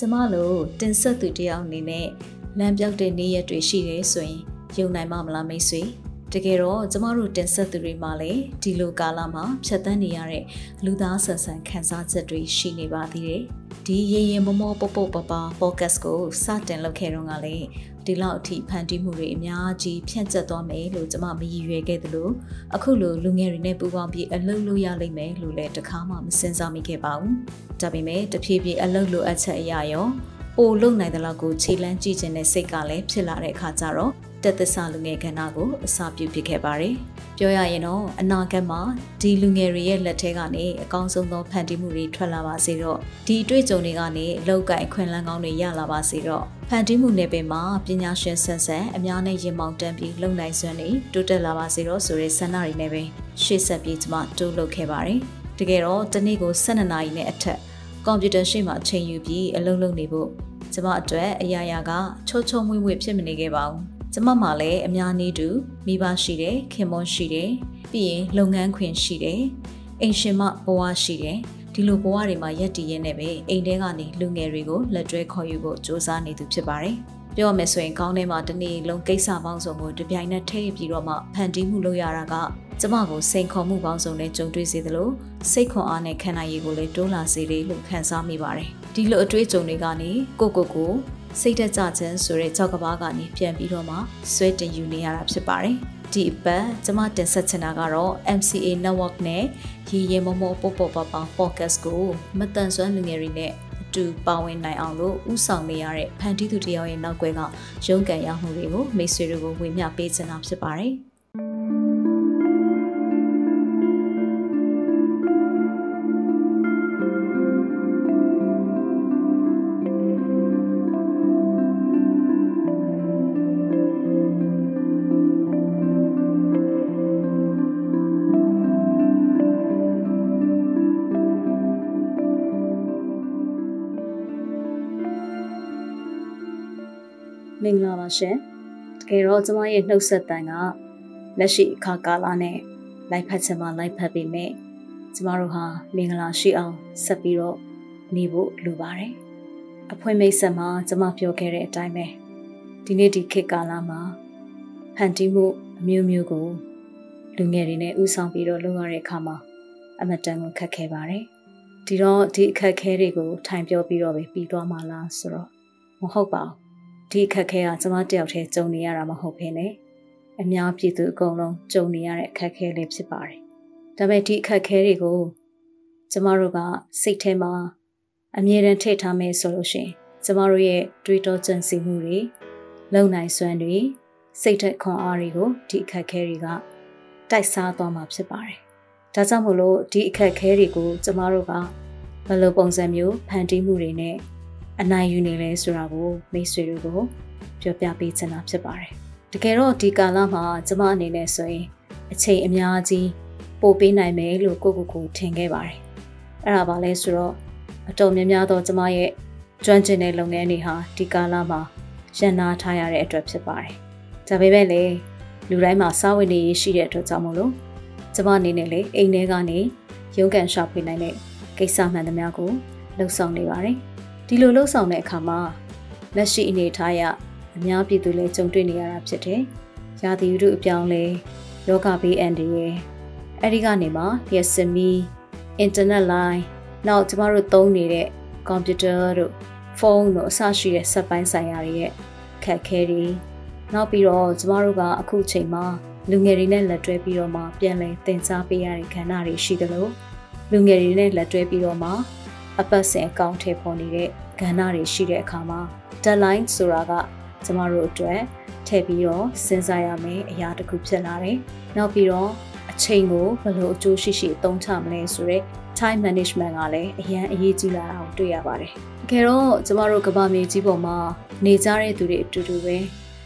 ကျမတို့တင်ဆက်သူတယောက်အနေနဲ့လမ်းပြောက်တဲ့နေ့ရက်တွေရှိတယ်ဆိုရင်ယုံနိုင်မှာမလားမိတ်ဆွေတကယ်တော့ကျမတို့တင်ဆက်သူတွေမှာလည်းဒီလိုကာလမှာဖြတ်သန်းနေရတဲ့လူသားဆန်ဆန်ခံစားချက်တွေရှိနေပါသေးတယ်ဒီရေရင်မမောပုတ်ပုတ်ပပ podcast ကိုစတင်လုပ်ခဲ့တော့ကလည်း ဒီလောက်အထိဖန်တီးမှုတွေအများကြီးဖြန့်ကျက်သွားမယ်လို့ကျွန်မမရည်ရွယ်ခဲ့သလိုအခုလိုလူငယ်တွေနဲ့ပူးပေါင်းပြီးအလုပ်လုပ်ရလိမ့်မယ်လို့လည်းတခါမှမစင်စားမိခဲ့ပါဘူး။ဒါပေမဲ့တဖြည်းဖြည်းအလုပ်လိုအပ်ချက်အရာရောပိုလုံနိုင်တဲ့လောက်ကိုခြေလန်းကြည့်ခြင်းနဲ့စိတ်ကလည်းဖြစ်လာတဲ့အခါကျတော့တက်သစ္စာလူငယ်ကဏ္ဍကိုအစာပြုဖြစ်ခဲ့ပါတယ်။ ပြောရရင်တော့အနာဂတ်မှာဒီလူငယ်တွေရဲ့လက်ထဲကနေအကောင်းဆုံးသောဖန်တီးမှုတွေထွက်လာပါစေတော့ဒီအတွေ့အကြုံတွေကနေအလောက်ကိုင်ခွင့်လန်းကောင်းတွေရလာပါစေတော့ဖန်တီးမှုနယ်ပယ်မှာပညာရှင်ဆန်ဆန်အများနဲ့ရင်မောင်တန်းပြီးလုံနိုင်စွမ်းတွေတိုးတက်လာပါစေတော့ဆိုတဲ့ဆန္ဒတွေနဲ့ပဲရှေ့ဆက်ပြီးကျွန်မတိုးလုပ်ခဲ့ပါတယ်။တကယ်တော့တနေ့ကို12နာရီနဲ့အထက်ကွန်ပျူတာရှေ့မှာချိန်ယူပြီးအလုပ်လုပ်နေဖို့ကျွန်မအတွက်အရာရာကချိုးချုံမွေ့မွေ့ဖြစ်မနေခဲ့ပါဘူး။ ကျမမှလည်းအများနည်းတူမိဘရှိတယ်ခင်မွန်းရှိတယ်ပြီးရင်လုပ်ငန်းခွင်ရှိတယ်အိမ်ရှင်မဘဝရှိတယ်ဒီလိုဘဝတွေမှာရက်တည်ရင်းနဲ့ပဲအိမ်ထဲကနေလူငယ်တွေကိုလက်တွဲခေါ်ယူဖို့စ조사နေသူဖြစ်ပါတယ်ပြောမယ်ဆိုရင်ကောင်းထဲမှာတနေ့လုံးကိစ္စပေါင်းစုံကိုတပြိုင်နက်ထည့်ပြီးတော့မှဖန်တီးမှုလုပ်ရတာကကျမကိုစိန်ခေါ်မှုပေါင်းစုံနဲ့ကြုံတွေ့စေသလိုစိတ်ခွန်အားနဲ့ခံနိုင်ရည်ကိုလည်းတိုးလာစေတယ်လို့ခံစားမိပါတယ်ဒီလိုအတွေ့အကြုံတွေကနေကိုကိုကို စိတ်တကြခြင်းဆိုတဲ့ကြောက်ကဘာကနေပြန်ပြီးတော့မှဆွဲတင်ယူနေရတာဖြစ်ပါတယ်ဒီအပတ်ကျမတင်ဆက်ချင်တာကတော့ MCA network နဲ့ရီရီမမောပေါပေါပပ podcast ကိုမတန်ဆွမ်းလူငယ်တွေနဲ့အတူပါဝင်နိုင်အောင်လို့ဥဆောင်နေရတဲ့ဖန်တီးသူတယောက်ရဲ့နောက်ွယ်ကရုန်းကန်ရမှုတွေကိုမိတ်ဆွေတွေကိုဝေမျှပေးချင်တာဖြစ်ပါတယ်။ ရှင်တကယ်တော့ကျမရဲ့နှုတ်ဆက်တန်ကလက်ရှိအခါကာလနဲ့လိုက်ဖက်ချင်မှလိုက်ဖက်ပြီးမြဲကျမတို့ဟာမင်္ဂလာရှိအောင်ဆက်ပြီးတော့နေဖို့လိုပါတယ်အဖွင့်မိတ်ဆက်မှာကျမပြောခဲ့တဲ့အတိုင်းပဲဒီနေ့ဒီခေတ်ကာလမှာဖန်တီးမှုအမျိုးမျိုးကိုလူငယ်တွေနဲ့ဥဆောင်ပြီးတော့လုပ်ရတဲ့အခါမှာအမတန်ကိုခက်ခဲပါတယ်ဒီတော့ဒီအခက်ခဲတွေကိုထိုင်ပြောပြီးတော့ပဲပြီးသွားမှလားဆိုတော့မဟုတ်ပါဘူး ဒီအခက်ခဲကကျမတယောက်တည်းကြုံနေရတာမဟုတ်ဘဲနဲ့အများပြည်သူအကုန်လုံးကြုံနေရတဲ့အခက်ခဲလေးဖြစ်ပါတယ်။ဒါပေမဲ့ဒီအခက်ခဲတွေကိုကျမတို့ကစိတ်ထဲမှာအမြဲတမ်းထည့်ထားမယ်ဆိုလို့ရှိရင်ကျမတို့ရဲ့တွေးတောကြံစည်မှုတွေလုံနိုင်စွမ်းတွေစိတ်ထက်ခွန်အားတွေကိုဒီအခက်ခဲတွေကတိုက်စားသွားမှာဖြစ်ပါတယ်။ဒါကြောင့်မို့လို့ဒီအခက်ခဲတွေကိုကျမတို့ကဘယ်လိုပုံစံမျိုးဖန်တီးမှုတွေနဲ့ အနိုင်ယူနေလဲဆိုတာကိုမိတ်ဆွေတွေကိုပြောပြပေးချင်တာဖြစ်ပါတယ်။တကယ်တော့ဒီကာလမှာကျမအနေနဲ့ဆိုရင်အချိန်အများကြီးပို့ပေးနိုင်မယ်လို့ကိုကိုကိုထင်ခဲ့ပါတယ်။အဲ့ဒါပါလဲဆိုတော့အတော်များများသောကျမရဲ့ကျွမ်းကျင်တဲ့လုပ်ငန်းတွေဟာဒီကာလမှာရန်နာထားရတဲ့အတွက်ဖြစ်ပါတယ်။ဒါပေမဲ့လည်းလူတိုင်းမှာစားဝတ်နေရေးရှိတဲ့အတွက်ကြောင့်မို့လို့ကျမအနေနဲ့လည်းအိမ်ထဲကနေရုန်းကန်ရှာဖွေနိုင်တဲ့ကိစ္စမှန်သမျှကိုလှုပ်ဆောင်နေပါတယ်။ ဒီလိုလှုပ်ဆောင်တဲ့အခါမှာလက်ရှိအနေထားရအများပြည်သူလည်းကြုံတွေ့နေရတာဖြစ်တယ်။ရာသီဥတုအပြောင်းလဲယောဂဘေးအန္တရာယ်အဲ့ဒီကနေမှ YesMe internet line နောက်ကျမတို့သုံးနေတဲ့ computer တို့ဖုန်းတို့အစရှိတဲ့စက်ပိုင်းဆိုင်ရာတွေရဲ့ခက်ခဲတွေနောက်ပြီးတော့ကျမတို့ကအခုချိန်မှာလူငယ်တွေနဲ့လက်တွဲပြီးတော့မှပြန်လည်သင်ကြားပေးရတဲ့ခန္ဓာတွေရှိသလိုလူငယ်တွေနဲ့လက်တွဲပြီးတော့မှ အပတ်စဉ်အကောင့်ထဲပေါ်နေတဲ့ကဏ္ဍတွေရှိတဲ့အခါမှာ deadline ဆိုတာကကျမတို့အတွက်ထည့်ပြီးတော့စဉ်းစားရမယ့်အရာတစ်ခုဖြစ်လာတယ်။နောက်ပြီးတော့အချိန်ကိုဘယ်လိုအကျိုးရှိရှိသုံးချမလဲဆိုတော့ time management ကလည်းအရန်အရေးကြီးလာတာကိုတွေ့ရပါတယ်။တကယ်တော့ကျမတို့ကဘာမြေကြီးပေါ်မှာနေကြတဲ့သူတွေအတူတူပဲ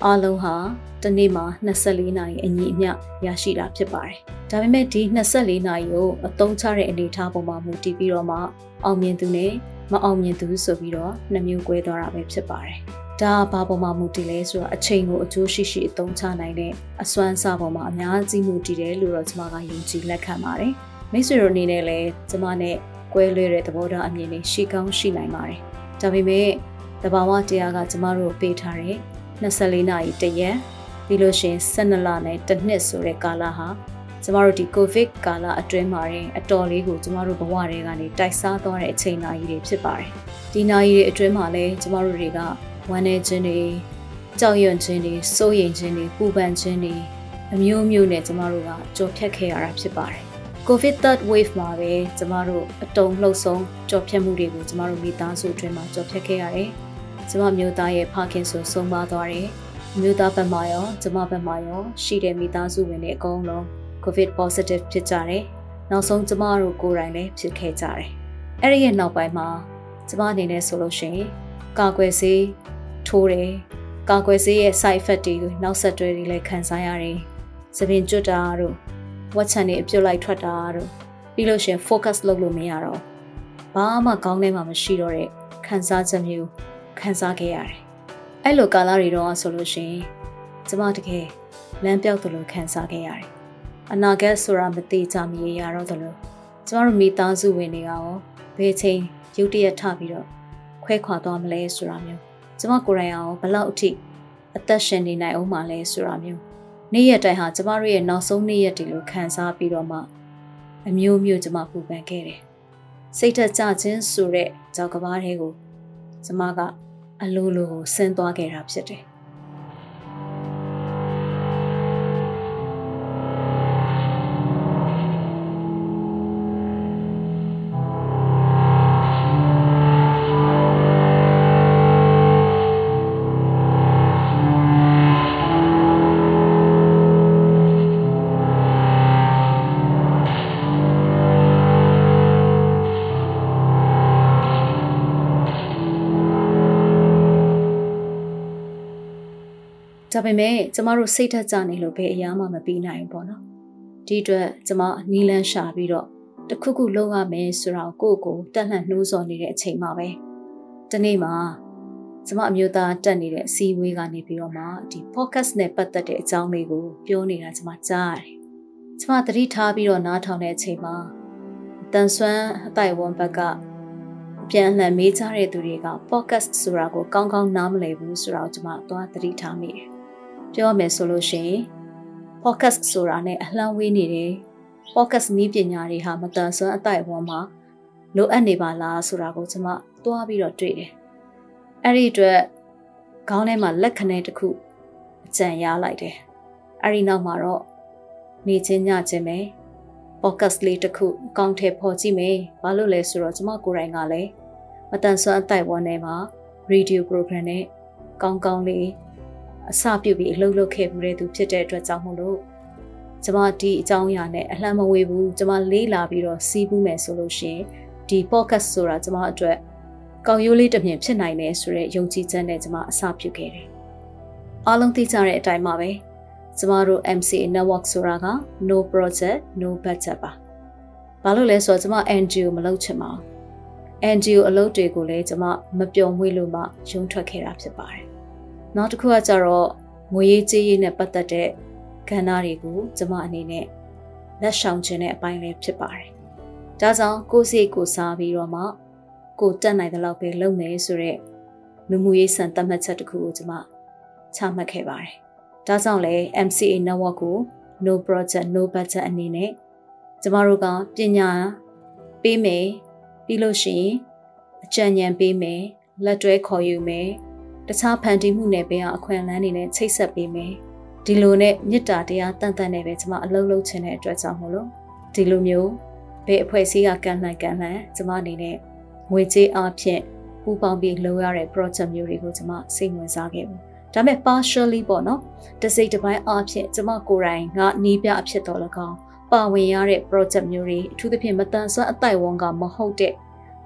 အားလုံးဟာတနေ့မှာ24နာရီအညီအမျှရရှိတာဖြစ်ပါတယ်။ဒါပေမဲ့ဒီ24နာရီကိုအသုံးချတဲ့အနေအထားပေါ်မှာမူတည်ပြီးတော့မှအောင်မြင်သူနဲ့မအောင်မြင်သူဆိုပြီးတော့နှမျိုးကွဲသွားတာပဲဖြစ်ပါတယ်။ဒါဘာပေါ်မှာမူတည်လဲဆိုတော့အချိန်ကိုအကျိုးရှိရှိအသုံးချနိုင်တဲ့အစွမ်းစားပေါ်မှာအများကြီးမူတည်တယ်လို့တော့ကျွန်မကယုံကြည်လက်ခံပါတယ်။မိတ်ဆွေတို့အနေနဲ့လည်းကျွန်မနဲ့ကွဲလွဲတဲ့သဘောထားအမြင်တွေရှိကောင်းရှိနိုင်ပါတယ်။ဒဒါပေမဲ့တဘာဝတရားကကျမတို့ပေးထားတယ် 24နာရီတရက်ပြီးလို့ရှိရင်12လနဲ့တစ်နှစ်ဆိုတဲ့ကာလဟာကျမတို့ဒီကိုဗစ်ကာလအတွင်းမှာရင်အတော်လေးကိုကျမတို့ဘဝတွေကနေတိုက်စားသွားတဲ့အချိန်နာရီတွေဖြစ်ပါတယ်။ဒီနာရီတွေအတွင်းမှာလည်းကျမတို့တွေကဝမ်းနေခြင်းတွေကြောက်ရွံ့ခြင်းတွေစိုးရိမ်ခြင်းတွေပူပန်ခြင်းတွေအမျိုးမျိုးနဲ့ကျမတို့ကကြော်ဖြတ်ခဲ့ရတာဖြစ်ပါတယ်။ COVID third wave မှာပဲကျမတို့အတုံလှုပ်ဆုံးကြော်ဖြတ်မှုတွေကိုကျမတို့မိသားစုအတွင်းမှာကြော်ဖြတ်ခဲ့ရတယ်။ ကျမမျိုးသားရဲ့ဖခင်ဆိုဆုံးပါသွားတယ်။မျိုးသားဘက်မှာရောကျမဘက်မှာရောရှိတဲ့မိသားစုဝင်တွေအကုန်လုံး COVID positive ဖြစ်ကြတယ်။နောက်ဆုံးကျမတို့ကိုယ်တိုင်လည်းဖြစ်ခဲ့ကြတယ်။အဲ့ဒီရဲ့နောက်ပိုင်းမှာကျမအနေနဲ့ဆိုလို့ရှိရင်ကာကွယ်ဆေးထိုးတယ်။ကာကွယ်ဆေးရဲ့ side effect တွေနောက်ဆက်တွဲတွေလည်းခံစားရတယ်။သပင်ကျွတ်တာတို့ဝက်ချန်တွေအပြုတ်လိုက်ထွက်တာတို့ပြီးလို့ရှိရင် focus လုပ်လို့မရတော့ဘာမှကောင်းနေမှမရှိတော့တဲ့ခံစားချက်မျိုး ခံစားခဲ့ရတယ်။အဲ့လိုကာလတွေတော့ဆိုလို့ရှိရင်ကျမတကယ်လမ်းပြောက်သလိုခံစားခဲ့ရတယ်အနာဂတ်ဆိုတာမသေးချာမရေရတော့သလိုကျမတို့မိသားစုဝင်တွေကရောဘယ်ချိန်ရုတ်တရက်ထပြီးတော့ခွဲခွာသွားမလဲဆိုတာမျိုးကျမကိုယ်တိုင်အောင်ဘလောက်အထိအသက်ရှင်နေနိုင်အောင်မလဲဆိုတာမျိုးနေ့ရက်တိုင်းဟာကျမတို့ရဲ့နောက်ဆုံးနေ့ရက်တွေလိုခံစားပြီးတော့မှအမျိုးမျိုးကျမပူပန်ခဲ့တယ်စိတ်ထကြခြင်းဆိုတဲ့ကြောက်ကဘာတွေကိုကျမက အလိုလိုကိုဆင်းသွားခဲ့တာဖြစ်တယ် ပေမဲ့ကျမတို့စိတ်ထက်ကြနေလို့ဘယ်အရာမှမပြီးနိုင်ဘူးပေါ့နော်ဒီအတွက်ကျမနီလန်းရှာပြီးတော့တခုခုလုပ်ရမယ်ဆိုတော့ကိုယ့်ကိုတက်လှန့်နှိုးဆော်နေတဲ့အချိန်မှာပဲဒီနေ့မှာကျမအမျိုးသားတက်နေတဲ့အစည်းအဝေးကနေပြီးတော့မှဒီ podcast နဲ့ပတ်သက်တဲ့အကြောင်းလေးကိုပြောနေတာကျမကြားရတယ်ကျမသတိထားပြီးတော့နားထောင်တဲ့အချိန်မှာတန်ဆွမ်းအတိုင်ဝန်ဘက်ကပြန်လှန်မေးကြတဲ့သူတွေက podcast ဆိုတာကိုကောင်းကောင်းနားမလည်ဘူးဆိုတာကိုကျမသွားသတိထားမိတယ် ပြောရမယ်ဆိုလို့ရှိရင် podcast ဆိုတာနဲ့အလှမ်းဝေးနေတယ် podcast နည်းပညာတွေဟာမတန်ဆွမ်းအတိုက်အဝန်းမှာလိုအပ်နေပါလားဆိုတာကိုကျွန်မသွားပြီးတော့တွေ့တယ်။အဲ့ဒီအတွက်ခေါင်းထဲမှာလက်ခနဲတစ်ခုအကြံရလိုက်တယ်။အဲ့ဒီနောက်မှာတော့နေချင်းညချင်းပဲ podcast လေးတစ်ခုအကောင့်ထဲပေါ်ကြည့်မယ်။ဘာလို့လဲဆိုတော့ကျွန်မကိုယ်တိုင်ကလည်းမတန်ဆွမ်းအတိုက်အဝန်းထဲမှာ radio program နဲ့ကောင်းကောင်းလေး အစပြုတ်ပြီးအလုပ်လုပ်ခဲ့မှုတဲ့သူဖြစ်တဲ့အတွက်ကြောင့်မို့လို့ကျမဒီအကြောင်းအရာနဲ့အလှမ်းမဝေးဘူးကျမလေးလာပြီးတော့စီးပူးမယ်ဆိုလို့ရှင်ဒီ podcast ဆိုတာကျမအတွက်ကောင်းရိုးလေးတစ်မြင်ဖြစ်နိုင်တယ်ဆိုတဲ့ယုံကြည်ချက်နဲ့ကျမအစပြုခဲ့တယ်။အားလုံးသိကြတဲ့အတိုင်းပါပဲကျမတို့ MCA network ဆိုတာက no project no budget ပါ။ဘာလို့လဲဆိုတော့ကျမ NGO မလုပ်ချင်ပါဘူး။ NGO အလုပ်တွေကိုလည်းကျမမပျော်မွေ့လို့မှရုံထွက်ခဲ့တာဖြစ်ပါတယ် နောက်တစ်ခုကကြတော့ငွေရေးကြေးရေးနဲ့ပတ်သက်တဲ့ကဏ္ဍတွေကိုကျမအနေနဲ့လက်ဆောင်ခြင်းတဲ့အပိုင်းလေးဖြစ်ပါတယ်။ဒါကြောင့်ကိုယ်စိတ်ကိုစားပြီးတော့မှကိုတက်နိုင်တဲ့လောက်ပဲလုပ်မယ်ဆိုတော့လူမှုရေးစံသတ်မှတ်ချက်တစ်ခုကိုကျမချမှတ်ခဲ့ပါတယ်။ဒါကြောင့်လည်း MCA network ကို no project no budget အနေနဲ့ကျမတို့ကပညာပေးမယ်ပြီးလို့ရှိရင်အကြံဉာဏ်ပေးမယ်လက်တွဲခေါ်ယူမယ် တခြားဖန်တီးမှုနယ်ပယ်အခွင့်အလမ်းတွေနဲ့ချိတ်ဆက်ပေးမယ်ဒီလိုနဲ့မေတ္တာတရားတန်တန်နဲ့ပဲကျွန်မအလုပ်လုပ်ချင်တဲ့အတွက်ကြောင့်မို့လို့ဒီလိုမျိုးဘယ်အဖွဲ့အစည်းကကန်လှန်ကန်လှန်ကျွန်မအနေနဲ့ငွေကြေးအားဖြင့်ပူပေါင်းပြီးလုပ်ရတဲ့ project မျိုးတွေကိုကျွန်မစိတ်ဝင်စားခဲ့ဘူးဒါပေမဲ့ partially ပေါ့နော်တစိတ်တစ်ပိုင်းအားဖြင့်ကျွန်မကိုယ်တိုင်ကနီးပြအဖြစ်တော်လကောင်းပါဝင်ရတဲ့ project မျိုးတွေအထူးသဖြင့်မတန်ဆွမ်းအတိုင်ဝန်ကမဟုတ်တဲ့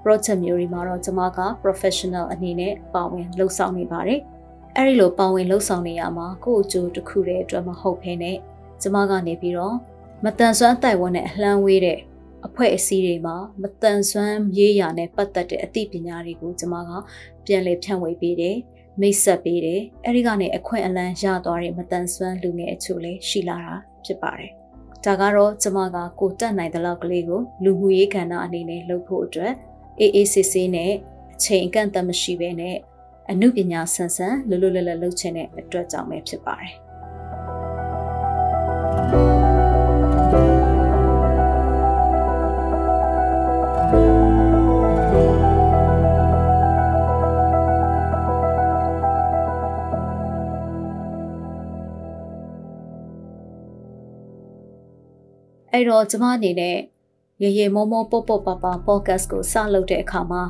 project မျိုးတွေမှာတော့ကျွန်မက professional အနေနဲ့ပါဝင်လှုပ်ဆောင်နေပါတယ်။အဲဒီလိုပါဝင်လှုပ်ဆောင်နေရမှာကိုယ့်အကျိုးတစ်ခုတည်းအတွက်မဟုတ်ဘဲနဲ့ကျွန်မကနေပြီးတော့မတန်ဆွမ်းတိုင်ဝန်းနဲ့အလှမ်းဝေးတဲ့အဖွဲ့အစည်းတွေမှာမတန်ဆွမ်းရေးရာနဲ့ပတ်သက်တဲ့အသိပညာတွေကိုကျွန်မကပြန်လည်ဖြန့်ဝေပေးတယ်မိတ်ဆက်ပေးတယ်အဲဒီကနေအခွင့်အလမ်းရသွားတဲ့မတန်ဆွမ်းလူငယ်အချို့လေးရှိလာတာဖြစ်ပါတယ်ဒါကတော့ကျွန်မကကိုတက်နိုင်တဲ့လောက်ကလေးကိုလူမှုရေးကဏ္ဍအနေနဲ့လုပ်ဖို့အတွက် အေးအေးဆေးဆေးနဲ့အအချိန်အကန့်အသတ်မရှိဘဲနဲ့အမှုပညာဆန်ဆန်လွတ်လွတ်လပ်လပ်လုပ်ချင်တဲ့အတွက်ကြောင့်ပဲဖြစ်ပါတယ်အဲ့တော့ကျမအနေနဲ့ ရေရေမောမောပေါပေါပါပါ podcast ကိုစလုပ်တဲ့အခါမှာ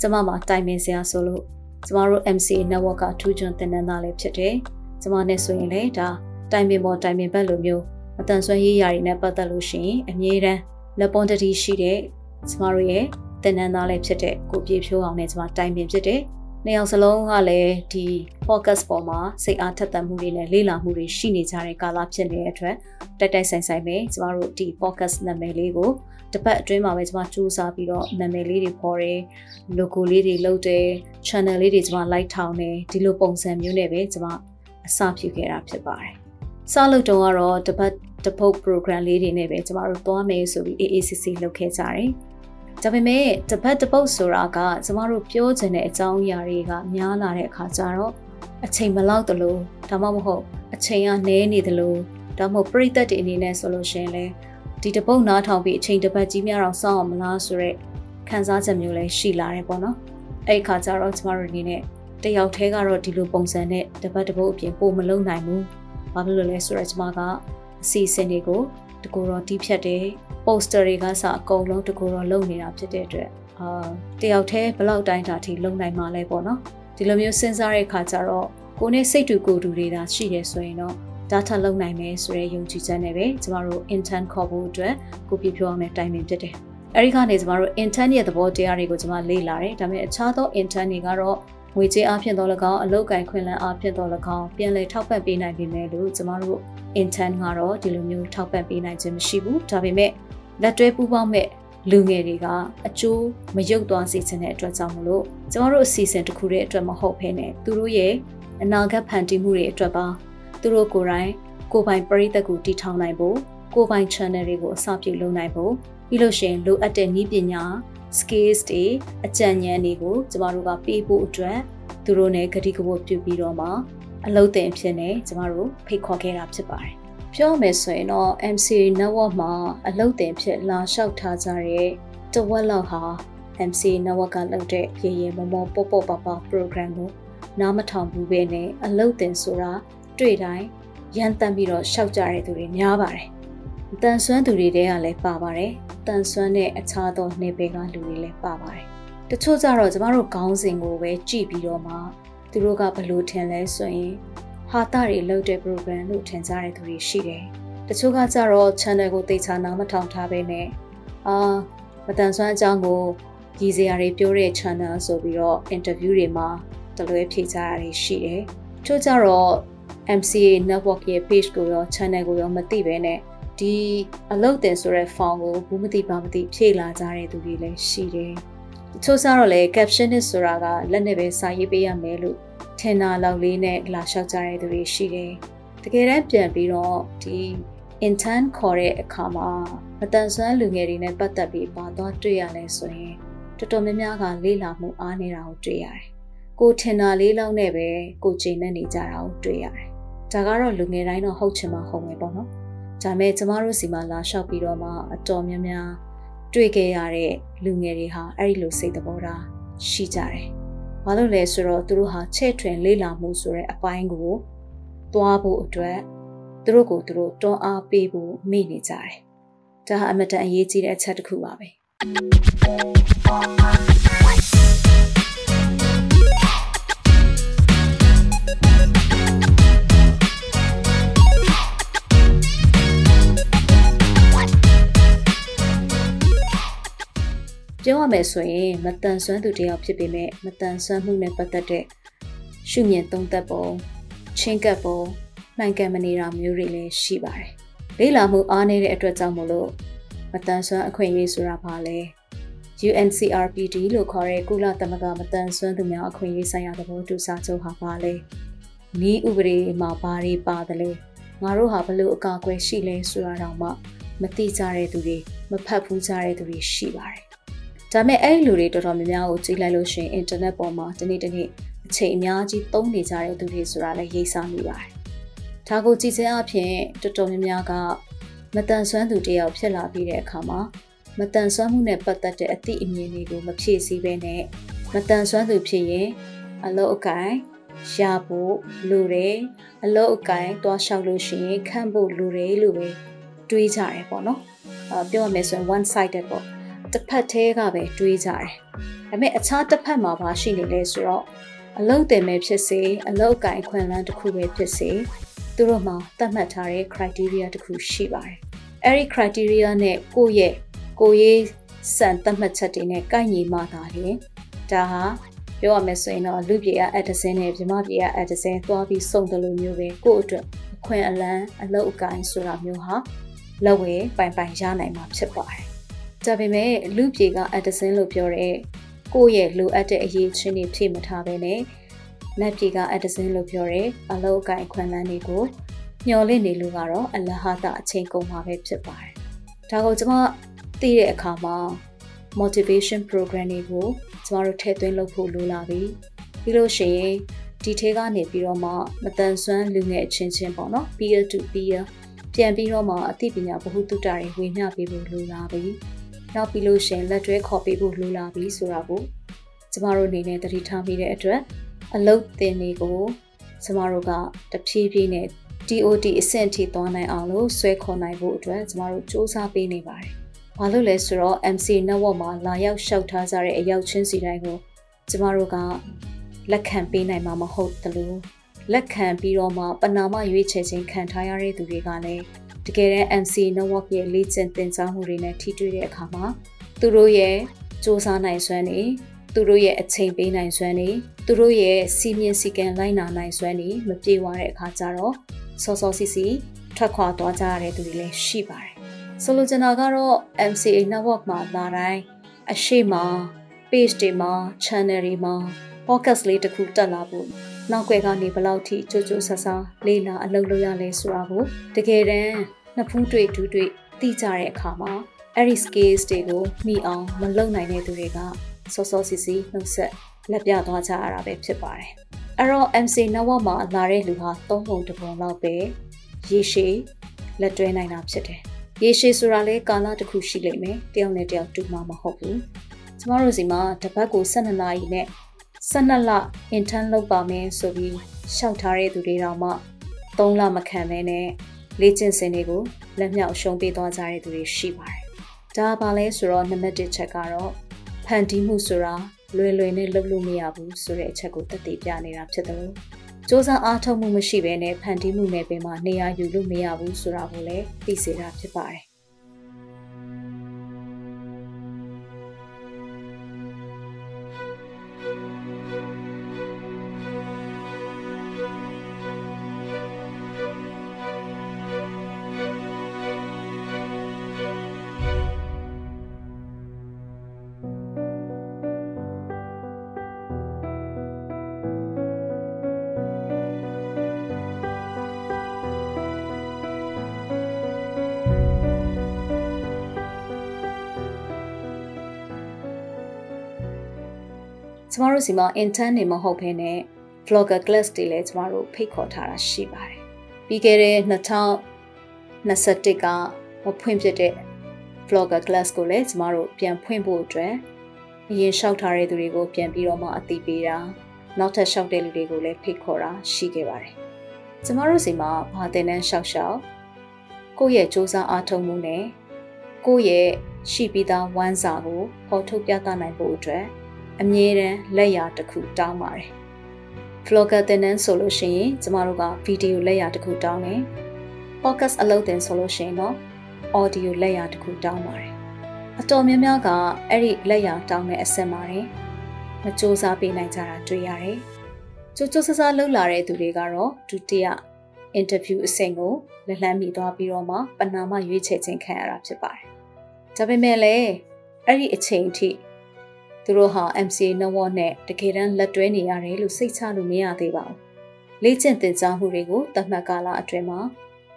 ကျမမှာတိုင်ပင်စရာဆိုလို့ကျမတို့ MC network ကထူးချွန်တင်နန်းသားလေးဖြစ်တယ်။ကျမနဲ့ဆိုရင်လည်းဒါတိုင်ပင်ပေါ်တိုင်ပင်ဘက်လိုမျိုးအတန်ဆွမ်းရေးရာတွေနဲ့ပတ်သက်လို့ရှိရင်အမြဲတမ်းလက်ပွန်တတိရှိတဲ့ကျမတို့ရဲ့တင်နန်းသားလေးဖြစ်တဲ့ကိုပြေဖြိုးအောင်နဲ့ကျမတိုင်ပင်ဖြစ်တယ်။နှစ်ယောက်စလုံးကလည်းဒီ focus ပေါ်မှာစိတ်အားထက်သန်မှုတွေနဲ့လေ့လာမှုတွေရှိနေကြတဲ့ကာလဖြစ်နေတဲ့အတွက်တိုက်တိုက်ဆိုင်ဆိုင်ပဲကျမတို့ဒီ focus နာမည်လေးကို တစ်ပတ်အတွင်းမှာပဲကျွန်မစူးစမ်းပြီးတော့နာမည်လေးတွေပေါ်တယ် logo လေးတွေလုပ်တယ် channel လေးတွေကျွန်မ like ထောင်တယ်ဒီလိုပုံစံမျိုးနဲ့ပဲကျွန်မအစပြုခဲ့တာဖြစ်ပါတယ်စလုပ်တုန်းကတော့တစ်ပတ်တစ်ပုတ် program လေးတွေနဲ့ပဲကျမတို့သွားမယ်ဆိုပြီး AACC လုပ်ခဲ့ကြတယ်ဒါပေမဲ့တစ်ပတ်တစ်ပုတ်ဆိုတာကကျမတို့ပြောချင်တဲ့အကြောင်းအရာတွေကများလာတဲ့အခါကျတော့အချိန်မလောက်တလို့ဒါမှမဟုတ်အချိန်ကနည်းနေတယ်လို့ဒါမှမဟုတ်ပြိသက်တွေအနေနဲ့ဆိုလို့ရှိရင်လည်း ဒီတပုတ်နားထောင်ပြီးအချိန်တစ်ပတ်ကြီးများတော့စောင့်အောင်မလားဆိုတော့ခံစားချက်မျိုးလည်းရှိလာတယ်ပေါ့နော်အဲ့ခါကျတော့ကျမတို့အနေနဲ့တယောက်တည်းကတော့ဒီလိုပုံစံနဲ့တပတ်တပုတ်အပြင်ပို့မလုံနိုင်ဘူးဘာဖြစ်လို့လဲဆိုတော့ကျမကအစီအစဉ်တွေကိုတကူတော့တီးဖြတ်တယ်ပိုစတာတွေကစအကုန်လုံးတကူတော့လုံနေတာဖြစ်တဲ့အတွက်အာတယောက်တည်းဘလောက်တိုင်းတာထိလုံနိုင်မှာလဲပေါ့နော်ဒီလိုမျိုးစဉ်းစားတဲ့အခါကျတော့ကိုနဲ့စိတ်တူကိုယ်တူတွေဒါရှိတယ်ဆိုရင်တော့ data လုံနိုင်မယ်ဆိုတဲ့ယုံကြည်ချက်နဲ့ပဲကျမတို့ intern ခေါ်ဖို့အတွက်ကိုပြပြောအောင်တဲ့တိုင်ပင်ဖြစ်တယ်။အဲဒီကနေကျမတို့ intern ရဲ့သဘောတရားတွေကိုကျမလေ့လာတယ်။ဒါပေမဲ့အခြားသော intern တွေကတော့ငွေကြေးအဖြစ်တော့၎င်းအလုပ်ကိုင်ခွင့်လန်းအဖြစ်တော့၎င်းပြန်လည်ထောက်ပံ့ပေးနိုင်ပြီမဲ့လို့ကျမတို့ intern ကတော့ဒီလိုမျိုးထောက်ပံ့ပေးနိုင်ခြင်းမရှိဘူး။ဒါပေမဲ့လက်တွဲပူးပေါင်းမဲ့လူငယ်တွေကအကျိုးမရုပ်သွားစေချင်တဲ့အတွက်ကြောင့်မလို့ကျမတို့အစီအစဉ်တစ်ခုတည်းအတွက်မဟုတ်ဘဲနဲ့သူတို့ရဲ့အနာဂတ်ဖန်တီးမှုတွေအတွက်ပါ သူတို့ကိုယ်တိုင်ကိုပိုင်ပရိသတ်ကိုတည်ထောင်နိုင်ဖို့ကိုပိုင် channel တွေကိုအစပြုလုပ်နိုင်ဖို့ပြီးလို့ရှိရင်လိုအပ်တဲ့နည်းပညာ skills တွေအကြံဉာဏ်တွေကိုကျမတို့ကပေးဖို့အတွက်သူတို့ ਨੇ ဂတိကဝတ်ပြုပြီးတော့မှအလုပ်တင်ဖြစ်နေကျမတို့ဖိတ်ခေါ်ခဲ့တာဖြစ်ပါတယ်ပြောမယ်ဆိုရင်တော့ MC network မှာအလုပ်တင်ဖြစ်လာလျှောက်ထားကြတဲ့တဝက်လောက်ဟာ MC network ကလုပ်တဲ့ရေရေမမောပေါပေါပပ program ကိုနားမထောင်ဘူးပဲနဲ့အလုပ်တင်ဆိုတာ တွေ့တိုင်းရန်တမ်းပြီးတော့ရှောက်ကြတဲ့သူတွေများပါတယ်။တန်ဆွမ်းသူတွေတဲကလည်းပါပါတယ်။တန်ဆွမ်းတဲ့အခြားသောနေပယ်ကလူတွေလည်းပါပါတယ်။တချို့ကြတော့ကျမတို့ခေါင်းစဉ်ကိုပဲကြည့်ပြီးတော့မှသူတို့ကဘလို့ထင်လဲဆိုရင်ဟာတာတွေလုပ်တဲ့ program လို့ထင်ကြတဲ့သူတွေရှိတယ်။တချို့ကကြတော့ channel ကိုသေချာနားမထောင်ထားပဲနဲ့အာမတန်ဆွမ်းအကြောင်းကိုကြီးစရာတွေပြောတဲ့ channel ဆိုပြီးတော့ interview တွေမှာတလွဲဖြေကြတာတွေရှိတယ်။ချို့ကြတော့ MCA network ရဲ့ page ကိုရော channel ကိုရောမသိဘဲနဲ့ဒီအလုပ်တင်ဆိုတဲ့ form ကိုဘူးမသိပါမသိဖြည့်လာကြတဲ့သူတွေလည်းရှိတယ်။တချို့စားတော့လေ captionist ဆိုတာကလက်နဲ့ပဲစာရေးပေးရမယ်လို့ထင်တာလောက်လေးနဲ့လာလျှောက်ကြတဲ့သူတွေရှိတယ်။တကယ်တမ်းပြန်ပြီးတော့ဒီ intern ခေါ်တဲ့အခါမှာမတန်ဆွမ်းလူငယ်တွေနဲ့ပတ်သက်ပြီးပါသွားတွေ့ရလဲဆိုရင်တော်တော်များများကလေးလာမှုအားနေတာကိုတွေ့ရတယ်။ကိုထင်တာလေးလောက်နဲ့ပဲကိုချိန်နဲ့နေကြတာကိုတွေ့ရတယ် ဒါကတော့လူငယ်တိုင်းတော့ဟုတ်ချင်မှဟုတ်မယ်ပေါ့နော်ဒါပေမဲ့ကျမတို့စီမှာလာလျှောက်ပြီးတော့မှအတော်များများတွေ့ခဲ့ရတဲ့လူငယ်တွေဟာအဲ့ဒီလိုစိတ်သဘောထားရှိကြတယ်ဘာလို့လဲဆိုတော့သူတို့ဟာချဲ့ထွင်လေးလာမှုဆိုတဲ့အပိုင်းကိုသွားဖို့အတွက်သူတို့ကိုသူတို့တွန်းအားပေးဖို့မိနေကြတယ်ဒါဟာအမတန်အရေးကြီးတဲ့အချက်တစ်ခုပါပဲ မယ်ဆိုရင်မတန်ဆွမ်းသူတယောက်ဖြစ်ပေမဲ့မတန်ဆွမ်းမှုနဲ့ပတ်သက်တဲ့ရှုမြင်သုံးသပ်ပုံချင်းကပ်ပုံနိုင်ကံမနေတာမျိုးတွေလည်းရှိပါတယ်။လေးလာမှုအားနည်းတဲ့အတွက်ကြောင့်မလို့မတန်ဆွမ်းအခွင့်အရေးဆိုတာဘာလဲ UNCRPD လို့ခေါ်တဲ့ကုလသမဂ္ဂမတန်ဆွမ်းသူများအခွင့်အရေးဆိုင်ရာသဘောတူစာချုပ်ဟာဘာလဲ။ဤဥပဒေမှာဘာတွေပါတယ်လဲ။ငါတို့ဟာဘလို့အကာအကွယ်ရှိလဲဆိုတာတော့မှမသိကြတဲ့သူတွေမဖတ်ဘူးကြတဲ့သူတွေရှိပါတယ် ဒါပေမဲ့အဲ့ဒီလူတွေတော်တော်များများကိုကြည့်လိုက်လို့ရှိရင်အင်တာနက်ပေါ်မှာဒီနေ့ဒီနေ့အချိန်အများကြီးသုံးနေကြတဲ့သူတွေဆိုတာလည်းရေးစားမိပါတယ်။ဒါကိုကြည့်ခြင်းအပြင်တော်တော်များများကမတန်ဆွမ်းသူတယောက်ဖြစ်လာပြီးတဲ့အခါမှာမတန်ဆွမ်းမှုနဲ့ပတ်သက်တဲ့အသည့်အမြင်တွေကိုမဖြည့်ဆည်းဘဲနဲ့မတန်ဆွမ်းသူဖြစ်ရင်အလုတ်အကင်ရဖို့လူတွေအလုတ်အကင်တွားလျှောက်လို့ရှိရင်ခန့်ဖို့လူတွေလို့ပဲတွေးကြတယ်ပေါ့နော်။အပြောရမယ်ဆိုရင် one sided ပေါ့။ တစ်ဖက်သေးကပဲတွေးကြတယ်။ဒါပေမဲ့အခြားတစ်ဖက်မှာပါရှိနေလဲဆိုတော့အလုတ်တင်မဲ့ဖြစ်စေအလုတ်ကင်ခွင့်လန်းတစ်ခုပဲဖြစ်စေသူတို့မှာသတ်မှတ်ထားတဲ့ criteria တစ်ခုရှိပါတယ်။အဲဒီ criteria နဲ့ကိုယ့်ရဲ့ကိုရေးစံသတ်မှတ်ချက်တွေနဲ့ကိုက်ညီမှသာလျှင်ဒါဟာပြောရမယ်ဆိုရင်တော့လူပြေကအက်ဒစင်းနဲ့မြမပြေကအက်ဒစင်းသွားပြီးစုံတယ်လို့မျိုးပဲကို့အတွက်အခွင့်အလန်းအလုပ်အကိုင်းဆိုတာမျိုးဟာလက်ဝဲပိုင်ပိုင်ရနိုင်မှာဖြစ်ပါတယ်။ ဒါပေမဲ့လူပြေကအက်ဒစင်းလို့ပြောတဲ့ကိုယ့်ရဲ့လိုအပ်တဲ့အရေးချင်းတွေဖြည့်မထားဘဲနဲ့လက်ပြေကအက်ဒစင်းလို့ပြောတဲ့အလုပ်အကိုင်းခွင့်လန်းတွေကိုမျော်လင့်နေလို့ကတော့အလဟတာအချိန်ကုန်မှာပဲဖြစ်ပါတယ်။ဒါကိုကျွန်မသိတဲ့အခါမှာ motivation program တွေကိုကျမတို့ထည့်သွင်းလုပ်ဖို့လိုလာပြီပြီးလို့ရှိရင်ဒီထဲကနေပြီးတော့မှမတန်ဆွမ်းလူငယ်အချင်းချင်းပေါ့နော် peer to peer ပြန်ပြီးတော့မှအသိပညာဗဟုသုတတွေဝေမျှပေးဖို့လိုလာပြီ နောက်ပြီးလို့ရှိရင်လက်တွဲခေါ်ပေးဖို့လိုလာပြီဆိုတာကိုကျမတို့အနေနဲ့တတိထားမိတဲ့အတွက်အလုတ်တင်တွေကိုကျမတို့ကတဖြည်းဖြည်းနဲ့ DOT အဆင့်ထိသွားနိုင်အောင်လို့ဆွဲခေါ်နိုင်ဖို့အတွက်ကျမတို့စ조사ပေးနေပါတယ်။ဘာလို့လဲဆိုတော့ MC network မှာလာရောက်ရှောက်ထားကြတဲ့အရောက်ချင်းစီတိုင်းကိုကျမတို့ကလက်ခံပေးနိုင်မှာမဟုတ်သလိုလက်ခံပြီးတော့မှပနာမရွေးချယ်ခြင်းခံထားရတဲ့သူတွေကလည်း တကယ်တမ်း MC network ရဲ့လေ့ကျင့်သင်ကြားမှုတွေနဲ့ထိတွေ့တဲ့အခါမှာသူတို့ရဲ့စ조사နိုင်စွမ်းနေသူတို့ရဲ့အချိန်ပေးနိုင်စွမ်းနေသူတို့ရဲ့စီမင်းစီကံလိုက်နာနိုင်စွမ်းနေမပြေဝတဲ့အခါကျတော့စောစောစီစီထွက်ခွာသွားကြရတဲ့သူတွေလည်းရှိပါတယ်ဆိုလိုချင်တာကတော့ MCA network မှာလာတိုင်းအရှိမ page တွေမှာ channel တွေမှာ podcast လေးတစ်ခုတက်လာဖို့ နောက်ွယ်ကနေဘလောက်ထိကြိုးကြိုးဆဆလေးလာအလုပ်လုပ်ရလဲဆိုတာကိုတကယ်တမ်းနှစ်ဖူးတွေ့ဒူးတွေ့သိကြတဲ့အခါမှာအဲ့ဒီ skills တွေကိုမိအောင်မလုပ်နိုင်တဲ့သူတွေကစောစောစီစီနှုတ်ဆက်လက်ပြသွားကြရတာပဲဖြစ်ပါတယ်။အဲ့တော့ MC network မှာလာတဲ့လူဟာသုံးပုံတစ်ပုံလောက်ပဲရေရှည်လက်တွဲနိုင်တာဖြစ်တယ်။ရေရှည်ဆိုတာလေကာလတစ်ခုရှိလိမ့်မယ်။တယောက်နဲ့တယောက်တူမှာမဟုတ်ဘူး။ကျမတို့စီမှာတပတ်ကို12နာရီနဲ့ 12လ intern လုပ်ပါမယ်ဆိုပြီးရှောက်ထားတဲ့သူတွေတော့မှ3လမခံဘဲနဲ့လေ့ကျင့်စင်တွေကိုလက်မြောက်ရှုံးပေးသွားကြတဲ့သူတွေရှိပါတယ်။ဒါပါလဲဆိုတော့နံပါတ်1ချက်ကတော့ဖန်တီးမှုဆိုတာလွယ်လွယ်နဲ့လုပ်လို့မရဘူးဆိုတဲ့အချက်ကိုသက်သေပြနေတာဖြစ်တယ်လို့စ조사အားထုတ်မှုမရှိဘဲနဲ့ဖန်တီးမှုနယ်ပင်မှာနေရာယူလို့မရဘူးဆိုတာကိုလည်းသိစေတာဖြစ်ပါတယ် ကျမတို့စီမှာ intern နေမဟုတ်ဘဲနဲ့ vlogger class တွေလည်းကျမတို့ဖိတ်ခေါ်ထားတာရှိပါတယ်။ပြီးခဲ့တဲ့2021ကမဖွင့်ဖြစ်တဲ့ vlogger class ကိုလည်းကျမတို့ပြန်ဖွင့်ဖို့အတွက်အရင်လျှောက်ထားတဲ့သူတွေကိုပြန်ပြီးတော့မှအသိပေးတာနောက်ထပ်လျှောက်တဲ့လူတွေကိုလည်းဖိတ်ခေါ်တာရှိခဲ့ပါတယ်။ကျမတို့စီမှာဘာတင်တန်းလျှောက်လျှောက်ကိုယ့်ရဲ့စူးစမ်းအားထုတ်မှုနဲ့ကိုယ့်ရဲ့ရှိပြီးသားဝမ်းစာကိုပေါ်ထုတ်ပြသနိုင်ဖို့အတွက် အမြဲတမ်းလက်ရာတစ်ခုတောင်းပါတယ်။ vlogger တင်နန်းဆိုလို့ရှိရင်ကျမတို့ကဗီဒီယိုလက်ရာတစ်ခုတောင်းတယ်။ podcast အလုပ်တင်ဆိုလို့ရှိရင်တော့ audio လက်ရာတစ်ခုတောင်းပါတယ်။အတော်များများကအဲ့ဒီလက်ရာတောင်းတဲ့အဆက်ပါတယ်။မစူးစမ်းပေးနိုင်ကြတာတွေ့ရတယ်။ကြိုးကြိုးဆဆလှုပ်လာတဲ့သူတွေကတော့ဒုတိယ interview အဆင့်ကိုလက်လှမ်းမိသွားပြီးတော့မှပနာမရွေးချယ်ခြင်းခံရတာဖြစ်ပါတယ်။ဒါပေမဲ့လည်းအဲ့ဒီအချိန်အထိ သူတို့ဟာ MCA network နဲ့တကယ်တမ်းလက်တွဲနေရတယ်လို့စိတ်ချလို့မရသေးပါဘူး။လေ့ကျင့်သင်ကြားမှုတွေကိုသတ်မှတ်ကာလအတွင်းမှာ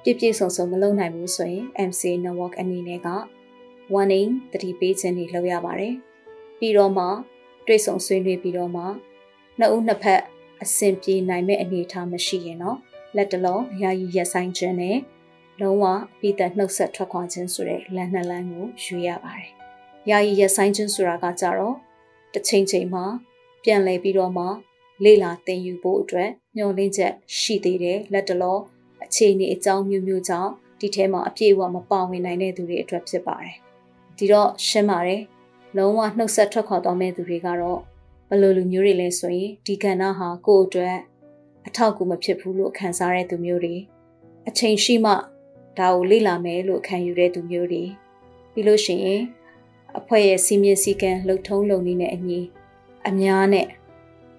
ပြည့်ပြည့်စုံစုံမလုပ်နိုင်ဘူးဆိုရင် MCA network အနေနဲ့က warning တတိပေးခြင်းတွေလုပ်ရပါတယ်။ပြီးတော့မှတွေ့ဆုံဆွေးနွေးပြီးတော့မှနှစ်ဦးနှစ်ဖက်အဆင်ပြေနိုင်မဲ့အနေအထားမရှိရင်တော့လက်တလုံးယာယီရက်ဆိုင်ခြင်းနဲ့လုံးဝပြီးသက်နှုတ်ဆက်ထွက်ခွာခြင်းဆိုတဲ့လမ်းနှစ်လမ်းကိုယူရပါတယ်။ယာယီရက်ဆိုင်ခြင်းဆိုတာကကြတော့ တစ်ချိန်ချိန်မှာပြန်လည်ပြီးတော့မှလေ့လာသင်ယူဖို့အတွက်ညှော်လင့်ချက်ရှိသေးတယ်လက်တလုံးအခြေအနေအကြောင်းမျိုးမျိုးကြောင့်ဒီထဲမှာအပြည့်အဝမပါဝင်နိုင်တဲ့သူတွေအတွက်ဖြစ်ပါတယ်။ဒီတော့ရှင်းပါတယ်။လုံးဝနှုတ်ဆက်ထွက်ခွာသွားမဲ့သူတွေကတော့ဘယ်လိုလူမျိုးတွေလဲဆိုရင်ဒီကဏ္ဍဟာကိုယ့်အတွက်အထောက်အကူမဖြစ်ဘူးလို့ခံစားရတဲ့သူမျိုးတွေအချိန်ရှိမှဒါကိုလေ့လာမယ်လို့ခံယူတဲ့သူမျိုးတွေပြီးလို့ရှိရင် အဖွဲ့ရဲ့စီမင်းစည်းကမ်းလှုပ်ထုံးလုပ်နည်းနဲ့အညီအများနဲ့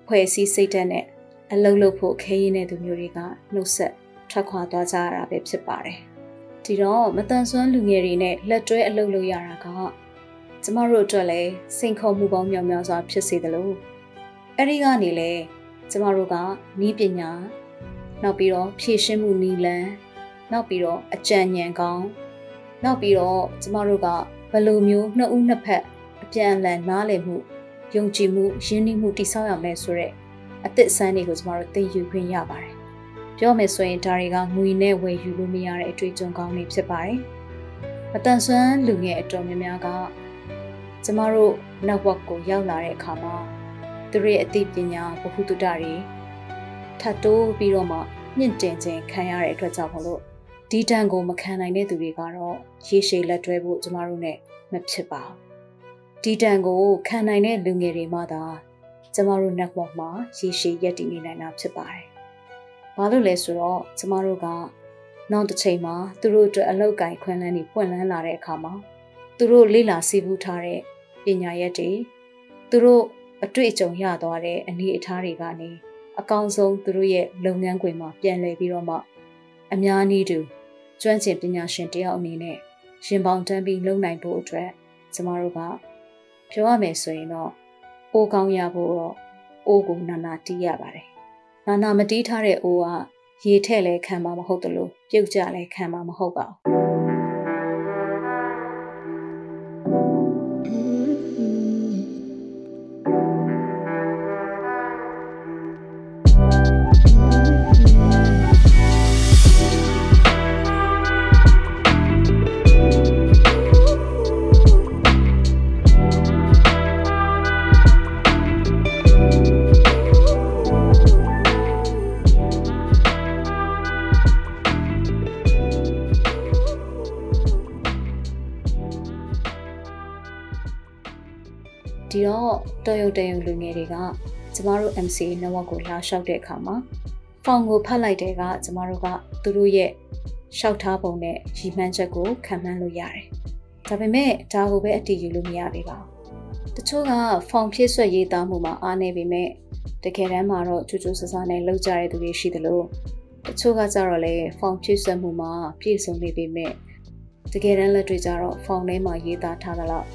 ဖွဲ့စည်းစိတ်ဓာတ်နဲ့အလုပ်လုပ်ဖို့ခဲရင်းတဲ့သူမျိုးတွေကနှုတ်ဆက်ထွက်ခွာသွားကြရတာပဲဖြစ်ပါတယ်။ဒီတော့မတန်ဆွမ်းလူငယ်တွေနဲ့လက်တွဲအလုပ်လုပ်ရတာကကျမတို့အတွက်လည်းစိန်ခေါ်မှုပေါင်းများများစွာဖြစ်စေတယ်လို့အဲ့ဒီကနေလေကျမတို့ကနီးပညာနောက်ပြီးတော့ဖြည့်ရှင်းမှုနီးလန်းနောက်ပြီးတော့အကြံဉာဏ်ကောင်းနောက်ပြီးတော့ကျမတို့က ဘယ်လိုမျိုးနှစ်ဦးနှစ်ဖက်အပြန်အလှန်နားလည်မှုယုံကြည်မှုရင်းနှီးမှုတည်ဆောက်ရမယ်ဆိုတဲ့အသစ်ဆန်းတွေကိုကျမတို့သိယူခွင့်ရပါတယ်။ပြောမယ်ဆိုရင်ဒါတွေကငွေနဲ့ဝယ်ယူလို့မရတဲ့အတွေ့အကြုံကောင်းတွေဖြစ်ပါတယ်။အတန်ဆွမ်းလူငယ်အတော်များများကကျမတို့ network ကိုရောက်လာတဲ့အခါမှာသူတို့ရဲ့အသိပညာဗဟုသုတတွေထပ်တိုးပြီးတော့မှမြင့်တင်ခြင်းခံရတဲ့အတွက်ကြောင့်မလို့ ဒီတန်ကိုမခံနိုင်တဲ့သူတွေကတော့ရေရှည်လက်တွဲဖို့ကျမတို့ ਨੇ မဖြစ်ပါဘူးဒီတန်ကိုခံနိုင်တဲ့လူငယ်တွေမှသာကျမတို့ network မှာရေရှည်ရပ်တည်နေနိုင်တာဖြစ်ပါတယ်။ဘာလို့လဲဆိုတော့ကျမတို့ကနောက်တစ်ချိန်မှာသူတို့အတွက်အလောက်ကိုင်ခွင့်လန်းတွေပွင့်လန်းလာတဲ့အခါမှာသူတို့လေ့လာစီးပူးထားတဲ့ပညာရက်တွေသူတို့အတွေ့အကြုံရသွားတဲ့အနေအထားတွေကနေအကောင်းဆုံးသူတို့ရဲ့လုပ်ငန်းခွင်မှာပြန်လည်ပြီးတော့မှအများနည်းတူ ကျွမ်းကျင်ပညာရှင်တယောက်အနေနဲ့ရင်ပေါင်တန်းပြီးလုပ်နိုင်ဖို့အတွက်ကျမတို့ကပြောရမယ်ဆိုရင်တော့အိုးကောင်းရဖို့တော့အိုးကိုနာနာတီးရပါတယ်။နာနာမတီးထားတဲ့အိုးကရေထည့်လဲခံမှာမဟုတ်တလို့ပြုတ်ကြလဲခံမှာမဟုတ်ပါဘူး။ တော်ရုံတရုံလူငယ်တွေကကျမတို့ MCA network ကိုလာလျှောက်တဲ့အခါမှာဖောင်ကိုဖတ်လိုက်တဲ့ကကျမတို့ကသူတို့ရဲ့လျှောက်ထားပုံနဲ့ရည်မှန်းချက်ကိုခံမှန်းလို့ရတယ်။ဒါပေမဲ့ဒါကိုပဲအတည်ယူလို့မရသေးပါဘူး။တချို့ကဖောင်ဖြစ်ဆွက်ရေးသားမှုမှာအားနေပေမဲ့တကယ်တမ်းမှာတော့ချူချူဆဆနဲ့လောက်ကြတဲ့သူတွေရှိသလိုတချို့ကကြတော့လေဖောင်ဖြစ်ဆွက်မှုမှာပြည့်စုံနေပေမဲ့တကယ်တမ်းလက်တွေ့ကြတော့ဖောင်ထဲမှာရေးသားထားသလောက်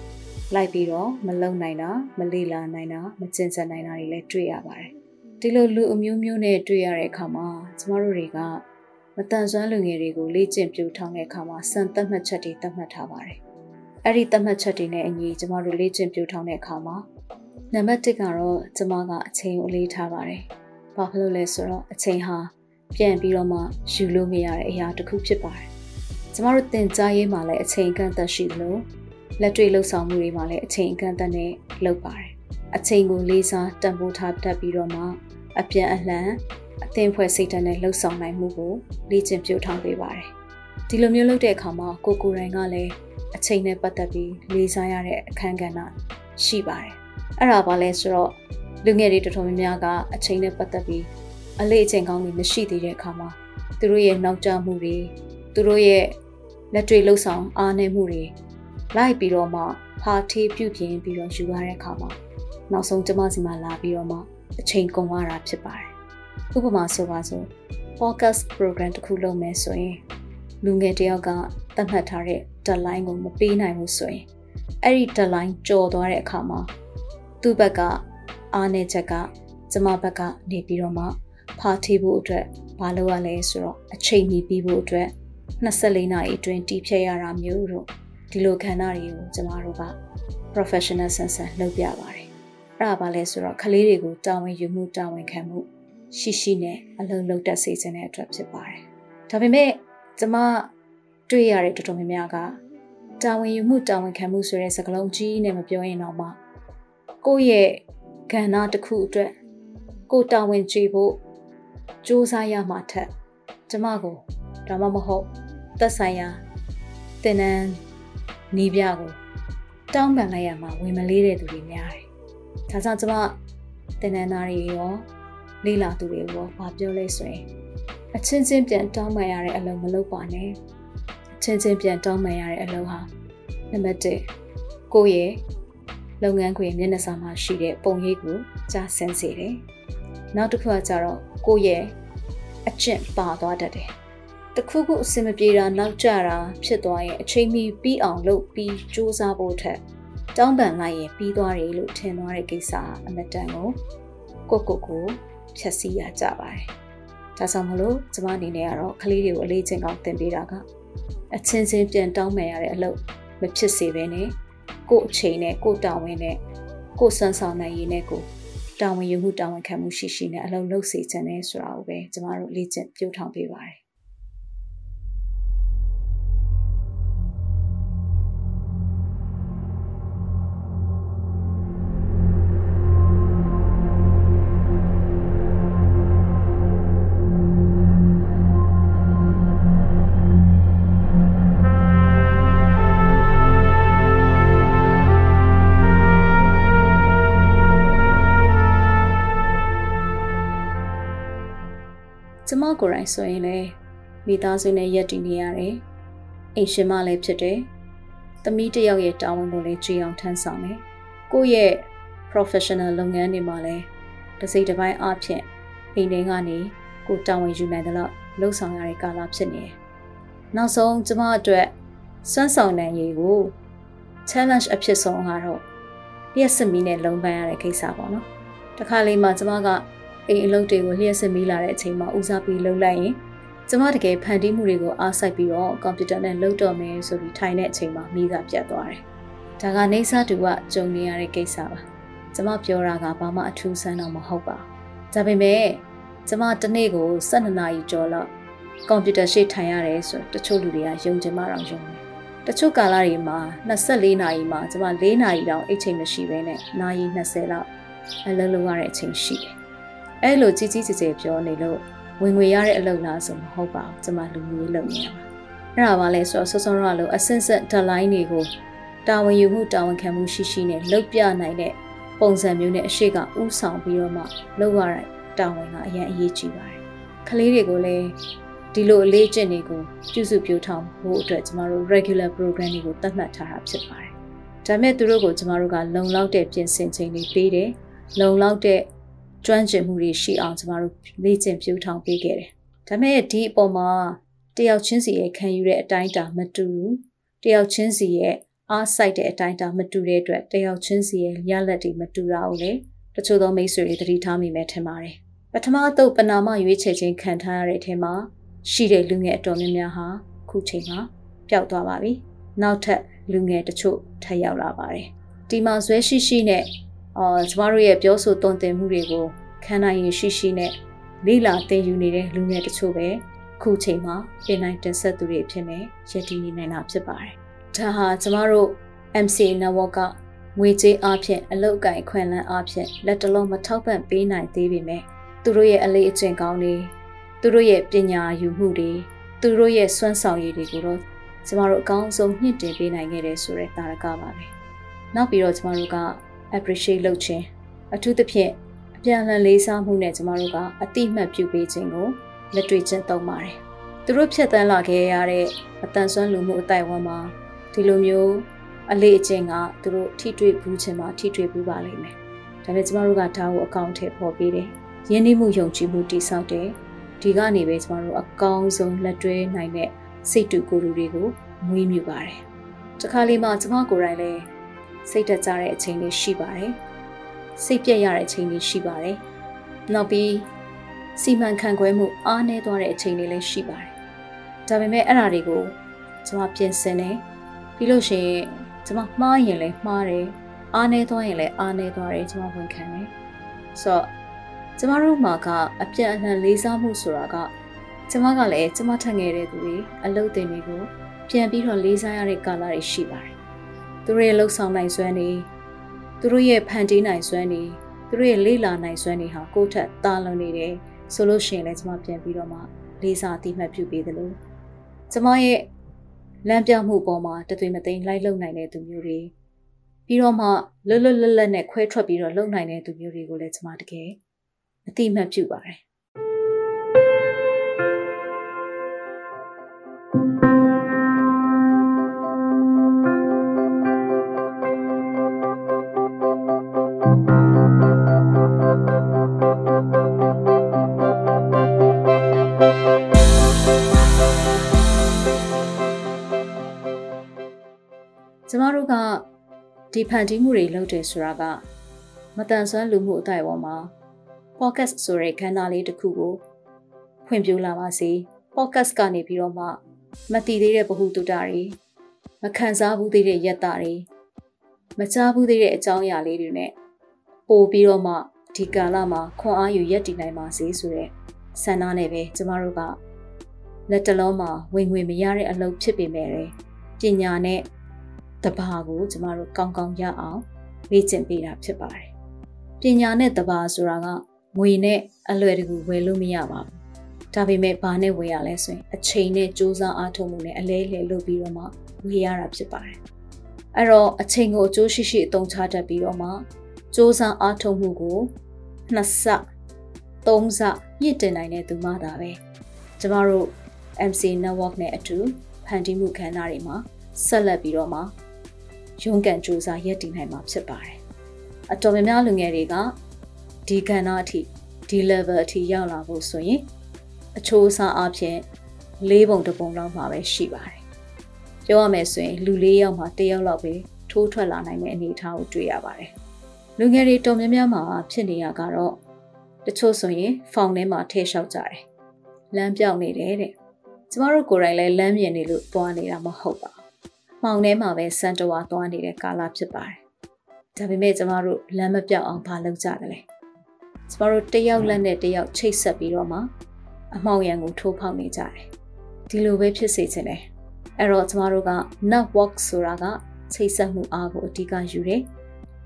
လိုက်ပြီးတော့မလုံနိုင်တာမလေ့လာနိုင်တာမကျင့်ကြံနိုင်တာတွေလည်းတွေ့ရပါတယ်ဒီလိုလူအမျိုးမျိုးနဲ့တွေ့ရတဲ့အခါမှာကျမတို့တွေကမတန်ဆွမ်းလူငယ်တွေကိုလေ့ကျင့်ပြူထောင်တဲ့အခါမှာစံသတ်မှတ်ချက်တွေသတ်မှတ်ထားပါတယ်အဲ့ဒီသတ်မှတ်ချက်တွေနဲ့အညီကျမတို့လေ့ကျင့်ပြူထောင်တဲ့အခါမှာနံပါတ်1ကတော့ကျမကအချိန်ကိုလေးထားပါတယ်ဘာဖြစ်လို့လဲဆိုတော့အချိန်ဟာပြန်ပြီးတော့မှယူလို့မရတဲ့အရာတစ်ခုဖြစ်ပါတယ်ကျမတို့သင်ကြားရေးမှာလည်းအချိန်ကန့်သက်ရှိသလို လက်တွေ့လှုပ်ဆောင်မှုတွေမှာလည်းအချိန်အကန့်အသတ်နဲ့လုပ်ပါတယ်။အချိန်ကိုလေးစားတန်ဖိုးထားတတ်ပြီးတော့မှအပြန်အလှန်အသင်ဖွဲ့စိတ်ဓာတ်နဲ့လှုပ်ဆောင်နိုင်မှုကိုလေ့ကျင့်ပြထောင်ပေးပါတယ်။ဒီလိုမျိုးလုပ်တဲ့အခါမှာကိုကိုယ်တိုင်ကလည်းအချိန်နဲ့ပတ်သက်ပြီးလေးစားရတဲ့အခန်းကဏ္ဍရှိပါတယ်။အဲ့ဒါဘာလဲဆိုတော့လူငယ်တွေတော်တော်များများကအချိန်နဲ့ပတ်သက်ပြီးအလေးအချိန်ကောင်းတွေမရှိသေးတဲ့အခါမှာသူတို့ရဲ့နောက်ကျမှုတွေသူတို့ရဲ့လက်တွေ့လှုပ်ဆောင်အားနည်းမှုတွေ လိုက်ပြီးတော့မှဖာထေးပြုတ်ပြင်းပြီးတော့ယူရတဲ့အခါမှာနောက်ဆုံးကျမစီမှာလာပြီးတော့မှအချိန်ကုန်ရတာဖြစ်ပါတယ်။ဥပမာဆိုပါစို့ podcast program တစ်ခုလုပ်မယ်ဆိုရင်လူငယ်တယောက်ကသတ်မှတ်ထားတဲ့ deadline ကိုမပေးနိုင်ဘူးဆိုရင်အဲ့ဒီ deadline ကျော်သွားတဲ့အခါမှာသူ့ဘက်ကအားနည်းချက်ကကျမဘက်ကနေပြီးတော့မှဖာထေးဖို့အတွက်မလုပ်ရလဲဆိုတော့အချိန်မီပြီးဖို့အတွက်24နာရီအတွင်းတီးဖြတ်ရတာမျိုးတို့ ဒီလိုခန္ဓာတွေကိုကျမတို့က professional ဆန်ဆန်လုပ်ပြပါတယ်။အဲ့ဒါဘာလဲဆိုတော့ကလေးတွေကိုတာဝန်ယူမှုတာဝန်ခံမှုရှိရှိနဲ့အလုံးလုံးတက်စေခြင်းတဲ့အတွက်ဖြစ်ပါတယ်။ဒါပေမဲ့ကျမတွေ့ရတဲ့တော်တော်များများကတာဝန်ယူမှုတာဝန်ခံမှုဆိုတဲ့စကားလုံးကြီးနဲ့မပြောရင်တော့မှကိုယ့်ရဲ့ကဏ္ဍတစ်ခုအတွက်ကိုတာဝန်ကြည့်ဖို့စူးစမ်းရမှာထက်ကျမကိုဒါမှမဟုတ်သက်ဆိုင်ရာတင်နန်း နီးပြကိုတောင်းပန်လိုက်ရမှာဝင်မလေးတဲ့သူတွေများတယ်။ဒါကြောင့်ကျမတင်နန်းသားတွေရောလေးလာသူတွေရောဘာပြောလဲဆိုရင်အချင်းချင်းပြန်တောင်းပန်ရတဲ့အလုပ်မလုပ်ပါနဲ့။အချင်းချင်းပြန်တောင်းပန်ရတဲ့အလုပ်ဟာနံပါတ်1ကိုယ့်ရဲ့လုပ်ငန်းခွင်မျက်နှာစာမှာရှိတဲ့ပုံရိပ်ကိုကြားဆင်းစေတယ်။နောက်တစ်ခုကကြတော့ကိုယ့်ရဲ့အကျင့်ပါသွားတတ်တယ်။ တခုခုအစင်မပြေတာနောက်ကျတာဖြစ်သွားရင်အချိန်မီပြီးအောင်လုပ်ပြီးစူးစမ်းဖို့ထက်တောင်းပန်လိုက်ရင်ပြီးသွားတယ်လို့ထင်သွားတဲ့ကိစ္စအမတန်ကိုကိုကိုကိုဖြည့်ဆည်းရကြပါတယ်။ဒါကြောင့်မလို့ကျမအနေနဲ့ကတော့ကလေးတွေကိုအလေးချင်းကောင်းသင်ပေးတာကအချင်းချင်းပြန်တောင်းပန်ရတဲ့အလုပ်မဖြစ်စေဘဲနဲ့ကို့အချိန်နဲ့ကို့တာဝန်နဲ့ကို့စွမ်းဆောင်နိုင်ရည်နဲ့ကိုတာဝန်ယူမှုတာဝန်ခံမှုရှိရှိနဲ့အလုပ်လုပ်စေချင်တယ်ဆိုတာကိုပဲကျမတို့လေ့ကျင့်ပြောထောင်ပေးပါတယ် ကိုယ်တိုင်ဆိုရင်လည်းမိသားစုနဲ့ရက်တည်နေရတယ်။အိမ်ရှင်မလည်းဖြစ်တယ်။သမီးတစ်ယောက်ရဲ့တာဝန်ကိုလည်းကြည်အောင်ထမ်းဆောင်တယ်။ကိုယ့်ရဲ့ professional လုပ်ငန်းတွေမှာလည်းတစ်စိတ်တစ်ပိုင်းအဖြစ်အိမ်ထဲကနေကိုတာဝန်ယူနိုင်တဲ့လောက်လှုပ်ဆောင်ရတဲ့ကာလဖြစ်နေတယ်။နောက်ဆုံးကျမအတွက်စွမ်းဆောင်နိုင်ရည်ကို challenge အဖြစ်ဆုံးကတော့လျှက်စမီနဲ့လုံပန်းရတဲ့ကိစ္စပေါ့နော်။တခါလေးမှကျမက အိမ်အလုပ်တွေကိုလျှက်စစ်မိလာတဲ့အချိန်မှာဦးစားပြီးလုပ်လိုက်ရင်ကျမတကယ်ဖန်တီးမှုတွေကိုအားစိုက်ပြီးတော့ကွန်ပျူတာနဲ့လုပ်တော့မယ်ဆိုပြီးထိုင်တဲ့အချိန်မှာမိကပြတ်သွားတယ်။ဒါကနေစားတူကကြုံနေရတဲ့ကိစ္စပါ။ကျမပြောတာကဘာမှအထူးဆန်းတော့မဟုတ်ပါဘူး။ဒါပေမဲ့ကျမတနေ့ကို12နာရီကျော်လောက်ကွန်ပျူတာရှေ့ထိုင်ရတယ်ဆိုတချို့လူတွေကယုံကြည်မှတော့ယုံတယ်။တချို့ကာလတွေမှာ24နာရီမှာကျမ4နာရီတောင်အိတ်ချိန်မရှိဘဲနဲ့နာရီ20လောက်အလုပ်လုပ်ရတဲ့အချိန်ရှိတယ် အဲ့လိုကြီးကြီးကျယ်ကျယ်ပြောနေလို့ဝင်ငွေရတဲ့အလုပ်လားဆိုမဟုတ်ပါဘူးကျွန်မလူမျိုးလုပ်နေရပါအဲ့ဒါပါလဲဆိုတော့စောစောရလို့အစင်ဆက်ဒလိုင်းတွေကိုတာဝန်ယူမှုတာဝန်ခံမှုရှိရှိနဲ့လုပ်ပြနိုင်တဲ့ပုံစံမျိုးနဲ့အရှိကဥဆောင်ပြီးတော့မှလုပ်ရတဲ့တာဝန်ကအရင်အရေးကြီးပါတယ်ကလေးတွေကိုလည်းဒီလိုအလေးကျင့်တွေကိုပြုစုပြောထောင်ဖို့အတွက်ကျမတို့ regular program တွေကိုသတ်မှတ်ထားတာဖြစ်ပါတယ်ဒါမဲ့သူတို့ကိုကျမတို့ကလုံလောက်တဲ့ပြင်ဆင်ချိန်တွေပေးတယ်လုံလောက်တဲ့ ကျွမ်းကျင်မှုတွေရှိအောင်ကျမတို့လေ့ကျင့်ပြုထောင်ပေးခဲ့တယ်။ဒါပေမဲ့ဒီအပေါ်မှာတယောက်ချင်းစီရဲ့ခံယူတဲ့အတိုင်းအတာမတူဘူး။တယောက်ချင်းစီရဲ့အားစိုက်တဲ့အတိုင်းအတာမတူတဲ့အတွက်တယောက်ချင်းစီရဲ့ရလက်တွေမတူတာကိုလေတချို့သောမိတ်ဆွေတွေသတိထားမိမယ်ထင်ပါတယ်။ပထမအသုတ်ပနာမရွေးချယ်ခြင်းခံထားရတဲ့အထက်မှာရှိတဲ့လူငယ်အတော်များများဟာခုချိန်မှာပျောက်သွားပါပြီ။နောက်ထပ်လူငယ်တချို့ထပ်ရောက်လာပါတယ်။ဒီမှာဇွဲရှိရှိနဲ့ အာကျမတို့ရဲ့ပြောဆိုသွန်သင်မှုတွေကိုခံနိုင်ရရှိရှိနဲ့လေ့လာသင်ယူနေတဲ့လူငယ်တချို့ပဲခုချိန်မှာပြင်နိုင်တင်ဆက်သူတွေဖြစ်နေရည်တည်နေနိုင်တာဖြစ်ပါတယ်။ဒါဟာကျမတို့ MC Network ကငွေကြေးအဖြစ်အလုတ်ကင်ခွင့်လန်းအဖြစ်လက်တလုံးမထောက်ပံ့ပေးနိုင်သေးပေမဲ့သူတို့ရဲ့အလေးအကျင့်ကောင်းတွေသူတို့ရဲ့ပညာယူမှုတွေသူတို့ရဲ့စွမ်းဆောင်ရည်တွေကိုတော့ကျမတို့အကောင်းဆုံးမြင့်တင်ပေးနိုင်ခဲ့တယ်ဆိုတဲ့တာရကပါပဲ။နောက်ပြီးတော့ကျမတို့က appreciate လုပ်ခြင်းအထူးသဖြင့်အပြန်အလှန်လေးစားမှုနဲ့ကျမတို့ကအတိမတ်ပြုပေးခြင်းကိုလက်တွေ့ချင်းသုံးပါတယ်။သူတို့ဖြတ်တန်းလာခဲ့ရတဲ့အတန်ဆွမ်းလူမှုအတိုင်းအဝန်မှာဒီလိုမျိုးအလေးအကျင့်ကသူတို့ထိတွေ့ဘူးခြင်းမှာထိတွေ့ဘူးပါလိမ့်မယ်။ဒါပေမဲ့ကျမတို့ကဒါကိုအကောင့်ထဲပေါ်ပေးတယ်။ယဉ်ကျေးမှုယုံကြည်မှုတည်ဆောက်တယ်။ဒီကနေပဲကျမတို့အကောင်းဆုံးလက်တွဲနိုင်တဲ့စိတ်တူကိုယ်တူတွေကိုမွေးမြူပါတယ်။တခါလေးမှကျမကိုယ်တိုင်လည်း စိတ်တက်ကြတဲ့အချိန်လေးရှိပါတယ်စိတ်ပြက်ရတဲ့အချိန်လေးရှိပါတယ်နောက်ပြီးစီမံခန့်ခွဲမှုအားနည်းသွားတဲ့အချိန်လေးလည်းရှိပါတယ်ဒါပေမဲ့အဲ့ဒါတွေကိုကျွန်မပြင်ဆင်တယ်ပြီးလို့ရှိရင်ကျွန်မမှားရင်လည်းမှားတယ်အားနေသွားရင်လည်းအားနေသွားတယ်ကျွန်မဝန်ခံတယ်ဆိုတော့ကျမတို့မှာကအပြတ်အနှံလေးစားမှုဆိုတာကကျမကလည်းကျမထက်ငယ်တဲ့သူတွေအလုပ်တင်တွေကိုပြန်ပြီးတော့လေးစားရတဲ့ကာလတွေရှိပါတယ် သူတို့ရဲ့လှုပ်ဆောင်နိုင်စွမ်းတွေသူတို့ရဲ့ဖန်တီးနိုင်စွမ်းတွေသူတို့ရဲ့လေ့လာနိုင်စွမ်းတွေဟာကိုယ့်ထက်တာလွန်နေတယ်ဆိုလို့ရှိရင်လည်းကျမပြန်ပြီးတော့မှလေးစားအတိမှတ်ပြုပေးသလိုကျမရဲ့လမ်းပြမှုပေါ်မှာတသွေမသိမ်းလိုက်လုံနိုင်တဲ့သူမျိုးတွေပြီးတော့မှလွတ်လွတ်လပ်လပ်နဲ့ခွဲထွက်ပြီးတော့လုံနိုင်တဲ့သူမျိုးတွေကိုလည်းကျမတကယ်အတိမှတ်ပြုပါတယ် ဒီဖန်တီးမှုတွေလုပ်တယ်ဆိုတာကမတန်ဆွမ်းလူမှုအတိုင်းအပေါ်မှာ podcast ဆိုတဲ့ခန်းသားလေးတစ်ခုကိုဖွင့်ပြလာပါစေ podcast ကနေပြီးတော့မှမတည်သေးတဲ့ဗဟုသုတတွေမခံစားဘူးသေးတဲ့ယက်တာတွေမကြားဘူးသေးတဲ့အကြောင်းအရာလေးတွေနဲ့ပို့ပြီးတော့မှဒီကာလမှာခွန်အားယူရက်တည်နိုင်ပါစေဆိုတဲ့ဆန္ဒနဲ့ပဲကျမတို့ကလက်တလုံးမှာဝင်ငွေမရတဲ့အလုပ်ဖြစ်ပေမဲ့ပညာနဲ့ တဘာကိုကျမတို့ကောင်းကောင်းရအောင်လေ့ကျင့်ပေးတာဖြစ်ပါတယ်။ပညာနဲ့တဘာဆိုတာကငွေနဲ့အလွယ်တကူဝယ်လို့မရပါဘူး။ဒါပေမဲ့ဘာနဲ့ဝယ်ရလဲဆိုရင်အချိန်နဲ့စူးစမ်းအားထုတ်မှုနဲ့အလဲလှယ်လုပ်ပြီးတော့မှဝယ်ရတာဖြစ်ပါတယ်။အဲ့တော့အချိန်ကိုအကျိုးရှိရှိအသုံးချတတ်ပြီးတော့မှစူးစမ်းအားထုတ်မှုကိုနှစ်ဆသုံးဆမြင့်တင်နိုင်တဲ့သူမှသာပဲ။ကျမတို့ MC network နဲ့အတူဖန်တီးမှုခန်းသားတွေမှာဆက်လက်ပြီးတော့မှ ရုန်းကန်စူးစမ်းရည်တည်နိုင်မှာဖြစ်ပါတယ်။အတော်များများလူငယ်တွေကဒီကဏ္ဍအထိဒီ level အထိရောက်လာဖို့ဆိုရင်အချိုးအစားအဖြစ်လေးပုံတစ်ပုံလောက်မှာပဲရှိပါတယ်။ပြောရမယ်ဆိုရင်လူလေးယောက်မှာတစ်ယောက်လောက်ပဲထိုးထွက်လာနိုင်တဲ့အနေအထားကိုတွေ့ရပါတယ်။လူငယ်တွေတော်များများမှာဖြစ်နေရကတော့တချို့ဆိုရင်ဖောင်ထဲမှာထည့်လျှောက်ကြတယ်။လမ်းပြောင်းနေတယ်တဲ့။ကျမတို့ကိုယ်တိုင်လည်းလမ်းမြင်နေလို့သွားနေတာမဟုတ်ပါဘူး။ မှောင်ထဲမှာပဲစန်တဝါသွားနေတဲ့ကာလဖြစ်ပါတယ်။ဒါပေမဲ့ကျမတို့လမ်းမပြောက်အောင်မလုပ်ကြတယ်လေ။ကျမတို့တယောက်လက်နဲ့တယောက်ချိတ်ဆက်ပြီးတော့မှအမောင်ရံကိုထိုးဖောက်နေကြတယ်ဒီလိုပဲဖြစ်စေချင်တယ်အဲ့တော့ကျမတို့က network ဆိုတာကချိတ်ဆက်မှုအားကိုအဓိကယူတယ်ယဉ်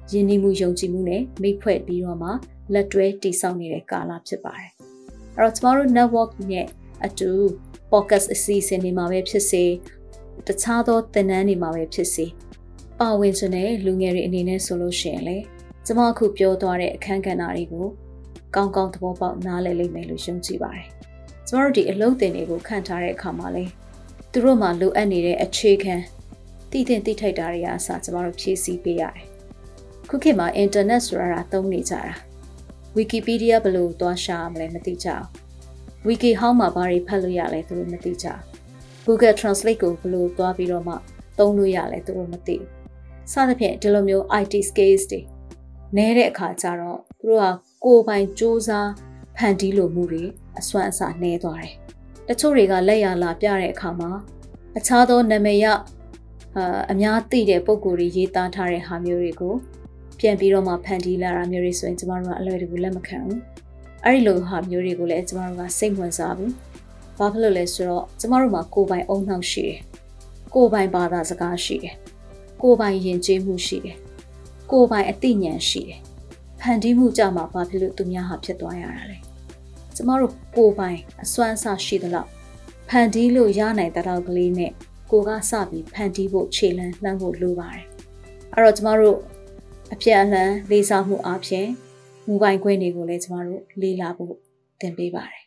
ကျေးမှုယုံကြည်မှုနဲ့မိတ်ဖွဲ့ပြီးတော့မှလက်တွဲတည်ဆောက်နေတဲ့ကာလဖြစ်ပါတယ်အဲ့တော့ကျမတို့ network နဲ့အတူ podcast အစီအစဉ်တွေမှာပဲဖြစ်စေ တခြားသောသင်တန်းတွေမှာပဲဖြစ်စေပါဝင်တဲ့လူငယ်တွေအနေနဲ့ဆိုလို့ရှိရင်လေကျမအခုပြောသွားတဲ့အခန်းကဏ္ဍတွေကိုကောင်းကောင်းသဘောပေါက်နားလည်လိမ့်မယ်လို့ယုံကြည်ပါတယ်။ကျမတို့ဒီအလုပ်တင်တွေကိုခံထားတဲ့အခါမှာလေသူတို့မှလိုအပ်နေတဲ့အခြေခံတည်တင်တည်ထိုက်တာတွေအစားကျမတို့ဖြည့်ဆည်းပေးရတယ်။ခုခေတ်မှာအင်တာနက်ဆိုတာသုံးနေကြတာ။ Wikipedia ဘယ်လိုသွားရှာမလဲမသိကြဘူး။ Wiki ဟောင်းမှာဘာတွေဖတ်လို့ရလဲသူတို့မသိကြဘူး။ Google Translate ကိုဘယ်လိုသွားပြီးတော့မှသုံးလို့ရလဲသူတို့မသိဘူး။စသဖြင့်ဒီလိုမျိုး IT skills တွေနဲတဲ့အခါကျတော့သူတို့ဟာကိုယ်ပိုင်စူးစမ်းဖန်တီးလိုမှုတွေအစွမ်းအစနှဲသွားတယ်။တချို့တွေကလက်ရလာပြတဲ့အခါမှာအခြားသောနာမည်ရအာအများသိတဲ့ပုံကိုယ်တွေရေးသားထားတဲ့ဟာမျိုးတွေကိုပြန်ပြီးတော့မှဖန်တီးလာတာမျိုးတွေဆိုရင်ကျမတို့ကအလွယ်တကူလက်မခံဘူး။အဲ့ဒီလိုဟာမျိုးတွေကိုလည်းကျမတို့ကစိတ်ဝင်စားဘူး။ ဘာဖြစ်လို့လဲဆိုတော့ကျမတို့မှာကိုယ်ပိုင်အုံနှောက်ရှိတယ်။ကိုယ်ပိုင်ဘာသာစကားရှိတယ်။ကိုယ်ပိုင်ယဉ်ကျေးမှုရှိတယ်။ကိုယ်ပိုင်အသိဉာဏ်ရှိတယ်ဖန်တီးမှုကြမှာဘာဖြစ်လို့သူများဟာဖြစ်သွားရတာလဲကျမတို့ကိုပိုင်အစွမ်းအစရှိသလောက်ဖန်တီးလို့ရနိုင်တဲ့တော့ကလေးနဲ့ကိုကစပြီးဖန်တီးဖို့ခြေလှမ်းလှမ်းဖို့လိုပါတယ်အဲ့တော့ကျမတို့အပြည့်အလှန်လေးစားမှုအပြင်မူပိုင်ခွင့်တွေကိုလည်းကျမတို့လေးလာဖို့သင်ပေးပါတယ်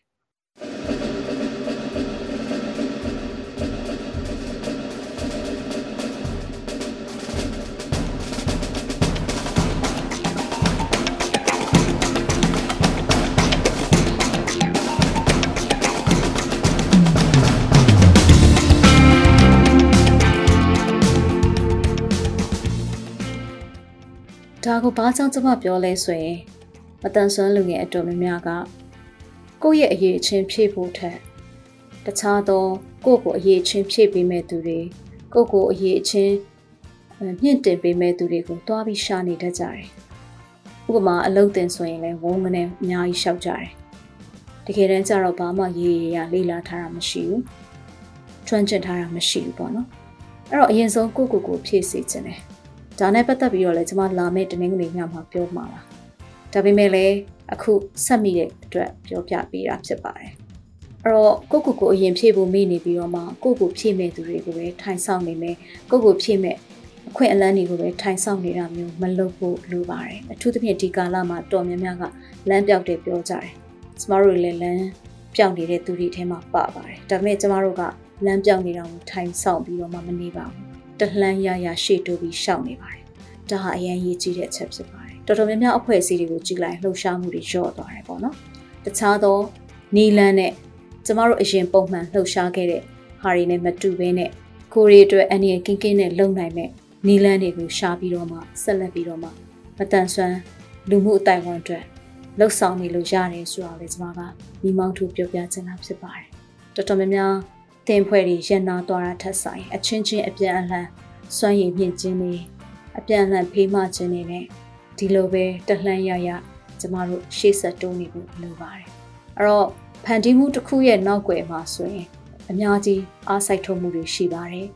ဒါကိုဘာကြောင့်ကျွန်မပြောလဲဆိုရင်မတန်ဆွမ်းလူငယ်အတော်များများကကိုယ့်ရဲ့အရေးချင်းဖြည့်ဖို့ထက်တခြားသောကိုယ့်ကိုအရေးချင်းဖြည့်ပေးမဲ့သူတွေကိုယ့်ကိုအရေးချင်းမြင့်တင်ပေးမဲ့သူတွေကိုတွားပြီးရှာနေတတ်ကြတယ်ဥပမာအလုတ်တင်ဆိုရင်လည်းဝုန်းကနေအများကြီးရှောက်ကြတယ်တကယ်တမ်းကျတော့ဘာမှရေးရရလေးလာထားတာမရှိဘူးကျွမ်းကျင်ထားတာမရှိဘူးပေါ့နော်အဲ့တော့အရင်ဆုံးကိုကိုကိုဖြည့်စေခြင်းတယ် ဒါနဲ့ပတ်သက်ပြီးတော့လည်းကျွန်မလာမယ့်တနင်္ဂနွေညမှာပြောမှာပါဒါပေမဲ့လည်းအခုဆက်မိတဲ့အတွက်ပြောပြပေးတာဖြစ်ပါတယ်အဲ့တော့ကိုကိုကိုအရင်ဖြည့်ဖို့မိနေပြီးတော့မှကိုကိုဖြည့်မဲ့သူတွေကိုပဲထိုင်ဆောင်နေမယ်ကိုကိုဖြည့်မဲ့အခွင့်အလမ်းတွေကိုပဲထိုင်ဆောင်နေတာမျိုးမလုပ်ဖို့လိုပါတယ်အထူးသဖြင့်ဒီကာလမှာတော်များများကလမ်းပြောက်တယ်ပြောကြတယ်ကျမတို့လည်းလမ်းပြောက်နေတဲ့သူတွေထဲမှာပါပါတယ်ဒါပေမဲ့ကျမတို့ကလမ်းပြောက်နေတာကိုထိုင်ဆောင်ပြီးတော့မှမနေပါဘူး တလှမ်းရရရှေ့တိုးပြီးရှောက်နေပါတယ်ဒါဟာအရင်ရေးကြည့်တဲ့အချက်ဖြစ်ပါတယ်တော်တော်များများအဖွဲ့အစည်းတွေကိုကြည့်လိုက်လှုပ်ရှားမှုတွေလျော့သွားတယ်ပေါ့နော်တခြားသောနီလန်းနဲ့ကျမတို့အရင်ပုံမှန်လှုပ်ရှားခဲ့တဲ့ဟာတွေနဲ့မတူဘဲနဲ့ကိုရီအတွက်အန်ရီကင်းကင်းနဲ့လုံနိုင်မဲ့နီလန်းတွေကိုရှားပြီးတော့မှဆက်လက်ပြီးတော့မှမတန်ဆွမ်းလူမှုအတိုင်းဝန်အတွက်လှုပ်ဆောင်နေလို့ရတယ်ဆိုတာလေကျွန်မကမိမောင်းထူပြောပြချင်တာဖြစ်ပါတယ်တော်တော်များများ တင်ဖွဲ့တွေရန်နာသွားတာထက်ဆိုင်အချင်းချင်းအပြန်အလှန်စွမ်းရည်မြင့်ခြင်းတွေအပြန်အလှန်ဖေးမခြင်းတွေနဲ့ဒီလိုပဲတလှမ်းရရကျမတို့ရှေ့ဆက်တိုးနေဖို့လိုပါတယ်အဲ့တော့ဖန်တီးမှုတစ်ခုရဲ့နောက်ွယ်မှာဆိုရင်အများကြီးအားစိုက်ထုတ်မှုတွေရှိပါတယ်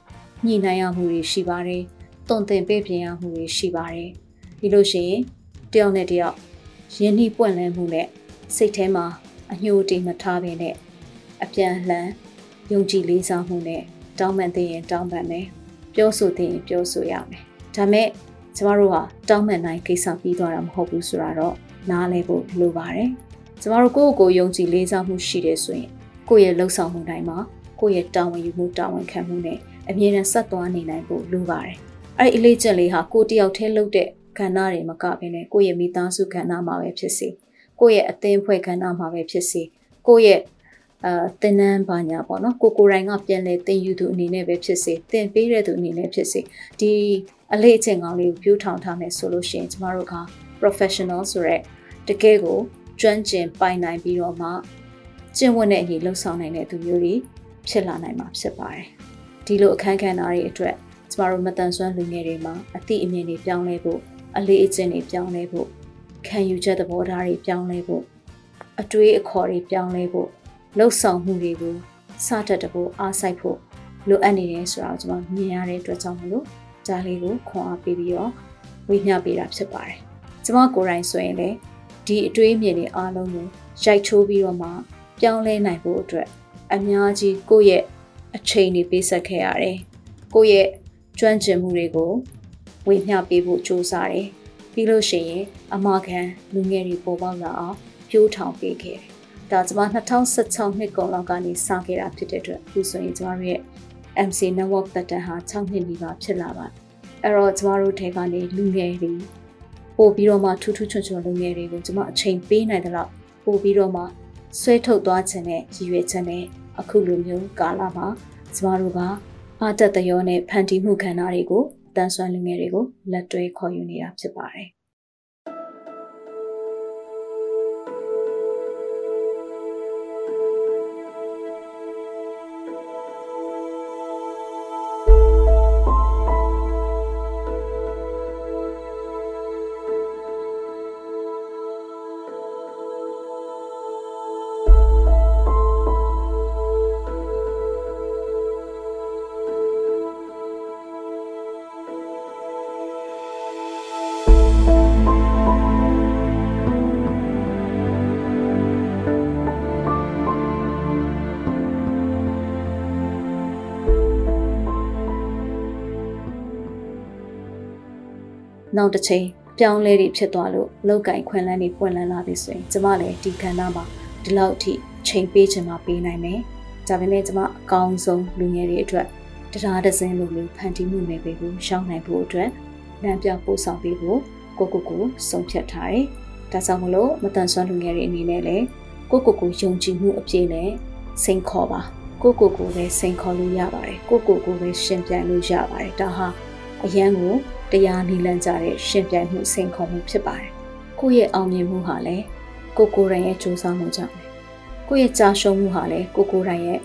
ညှိနှိုင်းရမှုတွေရှိပါတယ်တုံသင်ပေးပြင်ရမှုတွေရှိပါတယ်ပြီးလို့ရှိရင်တယောက်နဲ့တယောက်ရင်းနှီးပွင့်လန်းမှုနဲ့စိတ်ထဲမှာအညှို့တိမထားဘဲနဲ့အပြန်လှန် ယုံကြည်လေးစားမှုနဲ့တောင်းပန်သိရင်တောင်းပန်မယ်ပြောဆိုသိရင်ပြောဆိုရမယ်ဒါမဲ့ကျမတို့ဟာတောင်းပန်နိုင်ကိစ္စပြီးသွားတာမဟုတ်ဘူးဆိုတာတော့နားလည်ဖို့လိုပါတယ်ကျမတို့ကိုယ့်ကိုယ်ယုံကြည်လေးစားမှုရှိတယ်ဆိုရင်ကိုယ့်ရဲ့လှုပ်ဆောင်မှုတိုင်းမှာကိုယ့်ရဲ့တာဝန်ယူမှုတာဝန်ခံမှုနဲ့အမြဲတမ်းဆက်သွားနေနိုင်ဖို့လိုပါတယ်အဲ့ဒီအလေးချက်လေးဟာကိုတယောက်တည်းလုပ်တဲ့ကဏ္ဍတွေမကဘဲနဲ့ကိုယ့်ရဲ့မိသားစုကဏ္ဍမှာပဲဖြစ်စေကိုယ့်ရဲ့အသင်းဖွဲ့ကဏ္ဍမှာပဲဖြစ်စေကိုယ့်ရဲ့ အာတင်နန်းဘာညာပေါ့နော်ကိုကိုရိုင်းကပြန်လဲတင်ယူသူအနေနဲ့ပဲဖြစ်စေတင်ပေးတဲ့သူအနေနဲ့ဖြစ်စေဒီအလေးအကျင့်ကောင်းလေးကိုပြူးထောင်ထားမယ်ဆိုလို့ရှိရင်ကျမတို့က professional ဆိုရက်တကယ်ကိုကျွမ်းကျင်ပိုင်နိုင်ပြီးတော့မှကျင့်ဝတ်တဲ့အညီလှုပ်ဆောင်နိုင်တဲ့သူမျိုးတွေဖြစ်လာနိုင်မှာဖြစ်ပါတယ်ဒီလိုအခန်းကဏ္ဍတွေအတွက်ကျမတို့မတန်ဆွမ်းလူငယ်တွေမှာအသည့်အမြင်တွေပြောင်းလဲဖို့အလေးအကျင့်တွေပြောင်းလဲဖို့ခံယူချက်သဘောထားတွေပြောင်းလဲဖို့အတွေးအခေါ်တွေပြောင်းလဲဖို့ လှုပ်ဆောင်မှုတွေကိုစတတ်တဖို့အားစိုက်ဖို့လိုအပ်နေတယ်ဆိုတာကိုကျွန်မမြင်ရတဲ့အတွက်ကြောင့်မလို့ဒါလေးကိုခွန်အားပေးပြီးတော့ဝေမျှပေးတာဖြစ်ပါတယ်။ကျွန်မကိုယ်တိုင်ဆိုရင်လည်းဒီအတွေးအမြင်တွေအားလုံးကိုရိုက်ချိုးပြီးတော့မှပြောင်းလဲနိုင်ဖို့အတွက်အများကြီးကိုယ့်ရဲ့အချိန်တွေပေးဆက်ခဲ့ရတယ်။ကိုယ့်ရဲ့ကျွမ်းကျင်မှုတွေကိုဝေမျှပေးဖို့ကြိုးစားတယ်။ပြီးလို့ရှိရင်အမခံလူငယ်တွေပေါ်ပေါက်လာအောင်ပြိုးထောင်ပေးခဲ့တယ်။ ဒါကျွန်မ2016နှစ်ကုန်လောက်ကနေစခဲ့တာဖြစ်တဲ့အတွက်အခုဆိုရင်ကျွန်တော်ရဲ့ MC network တက်တန်ဟာ6နှစ်နီးပါးဖြစ်လာပါအဲ့တော့ကျမတို့ထဲကနေလူငယ်တွေပို့ပြီးတော့မှထူးထူးချွန်ချွန်လူငယ်တွေကိုကျမအချိန်ပေးနိုင်တဲ့လောက်ပို့ပြီးတော့မှဆွဲထုတ်သွားခြင်းနဲ့ရည်ရွယ်ခြင်းနဲ့အခုလိုမျိုးကာလမှာကျမတို့ကအားတက်သရောနဲ့ဖန်တီးမှုခန္ဓာတွေကိုတန်ဆွမ်းလူငယ်တွေကိုလက်တွဲခေါ်ယူနေတာဖြစ်ပါတယ် နောက်တစ်ချိန်ပြောင်းလဲတွေဖြစ်သွားလို့လောက်ကင်ခွင်လန်းတွေပွင့်လန်းလာပြီဆိုရင်ကျမလည်းဒီကဏ္ဍမှာဒီလောက်ထိချိန်ပေးချင်မှပေးနိုင်မယ်။ဒါပေမဲ့ကျမအကောင်းဆုံးလူငယ်တွေအတွက်တရားဒဇင်းလိုမျိုးဖန်တီးမှုနယ်ပယ်ကိုရှောင်းနိုင်ဖို့အတွက်လမ်းပြပို့ဆောင်ပေးဖို့ကိုကိုကိုဆုံးဖြတ်ထားတယ်။ဒါကြောင့်မလို့မတန်ဆွမ်းလူငယ်တွေအနေနဲ့လည်းကိုကိုကိုယုံကြည်မှုအပြည့်နဲ့စိန်ခေါ်ပါကိုကိုကိုပဲစိန်ခေါ်လို့ရပါတယ်ကိုကိုကိုပဲရှင်ပြန်လို့ရပါတယ်ဒါဟာအရန်ကို တရားနီလန်းကြတဲ့ရှင်ပြိုင်မှုစိန်ခေါ်မှုဖြစ်ပါတယ်။ကိုယ့်ရဲ့အောင်မြင်မှုဟာလည်းကိုကိုယ်တိုင်ရဲ့ကြိုးစားမှုကြောင့်ပဲ။ကိုယ့်ရဲ့ကြာရှုံးမှုဟာလည်းကိုကိုယ်တိုင်ရဲ့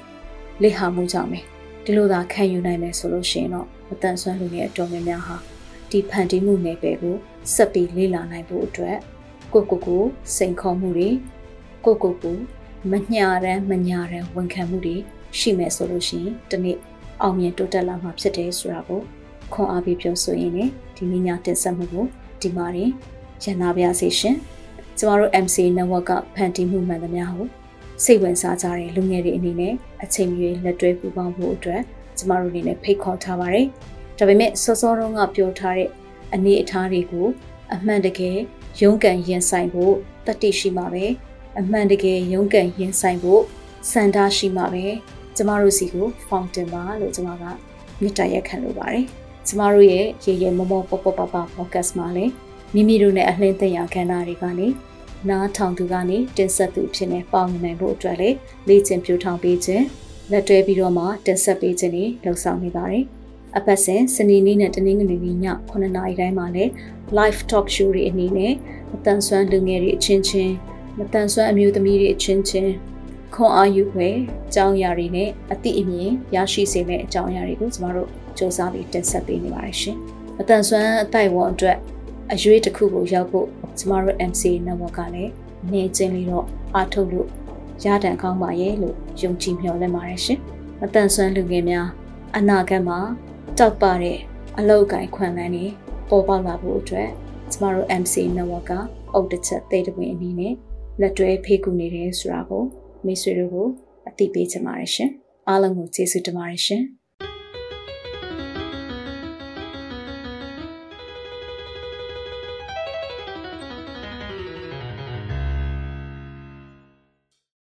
လက်ဟာမှုကြောင့်ပဲ။ဒီလိုသာခံယူနိုင်မယ်ဆိုလို့ရှိရင်တော့မတန်ဆွမ်းလူငယ်အတော်များများဟာဒီဖန်တီးမှုနယ်ပယ်ကိုဆက်ပြီးလေ့လာနိုင်ဖို့အတွက်ကိုကိုကိုစိန်ခေါ်မှုတွေကိုကိုကိုမညာရန်မညာရန်ဝန်ခံမှုတွေရှိမယ်ဆိုလို့ရှိရင်ဒီနေ့အောင်မြင်တိုးတက်လာမှာဖြစ်တယ်ဆိုတာကို ခွန်အားပေးပြောဆိုရင်းနဲ့ဒီနေ့ညတင်ဆက်မှုကိုဒီမှာရင်ရန်နာပါရစေရှင်ကျမတို့ MC network ကဖန်တီးမှုမှန်သမျှကိုစိတ်ဝင်စားကြတဲ့လူငယ်တွေအနေနဲ့အချိန်မီလက်တွဲပူးပေါင်းဖို့အတွက်ကျမတို့အနေနဲ့ဖိတ်ခေါ်ထားပါတယ်ဒါပေမဲ့စောစောတုန်းကပြောထားတဲ့အနေအထားတွေကိုအမှန်တကယ်ရုန်းကန်ရင်ဆိုင်ဖို့တတိရှိမှာပဲအမှန်တကယ်ရုန်းကန်ရင်ဆိုင်ဖို့စန္ဒရှိမှာပဲကျမတို့စီကို fountain ပါလို့ကျမကမေတ္တာရက်ခံလိုပါတယ် ကျမတို့ရဲ့ရေရေမောမောပေါပေါပပ podcast မှာလည်းမိမိတို့နဲ့အလှင်းသိရခန္ဓာတွေကနေနားထောင်သူကနေတင်ဆက်သူဖြစ်နေပေါင်းနိုင်ဖို့အတွက်လေလေ့ကျင့်ပြထောင်ပေးခြင်းလက်တွဲပြီးတော့မှတင်ဆက်ပေးခြင်းတွေလှုပ်ဆောင်နေပါတယ်။အပတ်စဉ်စနေနေ့နဲ့တနင်္ဂနွေနေ့ည9:00နာရီတိုင်းမှာလည်း live talk show တွေအနေနဲ့မတန်ဆွမ်းလူငယ်တွေအချင်းချင်းမတန်ဆွမ်းအမျိုးသမီးတွေအချင်းချင်းခွန်အားယူွယ်အကြောင်းအရာတွေနဲ့အသည့်အမြင်ရရှိစေမယ့်အကြောင်းအရာတွေကိုကျမတို့ စူးစမ်းပြီးတင်ဆက်ပေးနေပါတယ်ရှင်။မတန်ဆွမ်းအတိုက်ဝန်အတွက်အရွေးတစ်ခုကိုရောက်ဖို့ကျမတို့ MC network ကလည်းနေချင်းလေးတော့အားထုတ်လို့ရတန်ကောင်းပါရဲ့လို့ယုံကြည်မျှော်လင့်ပါတယ်ရှင်။မတန်ဆွမ်းလူငယ်များအနာဂတ်မှာတောက်ပတဲ့အလောက်ကိုင်ခွန်လန်းနေပေါ်ပေါက်လာဖို့အတွက်ကျမတို့ MC network ကအုတ်တစ်ချက်သေးတပွင့်အနေနဲ့လက်တွဲဖေးကူနေတယ်ဆိုတာကိုမိတ်ဆွေတို့ကိုအသိပေးချင်ပါတယ်ရှင်။အားလုံးကိုကျေးဇူးတင်ပါတယ်ရှင်။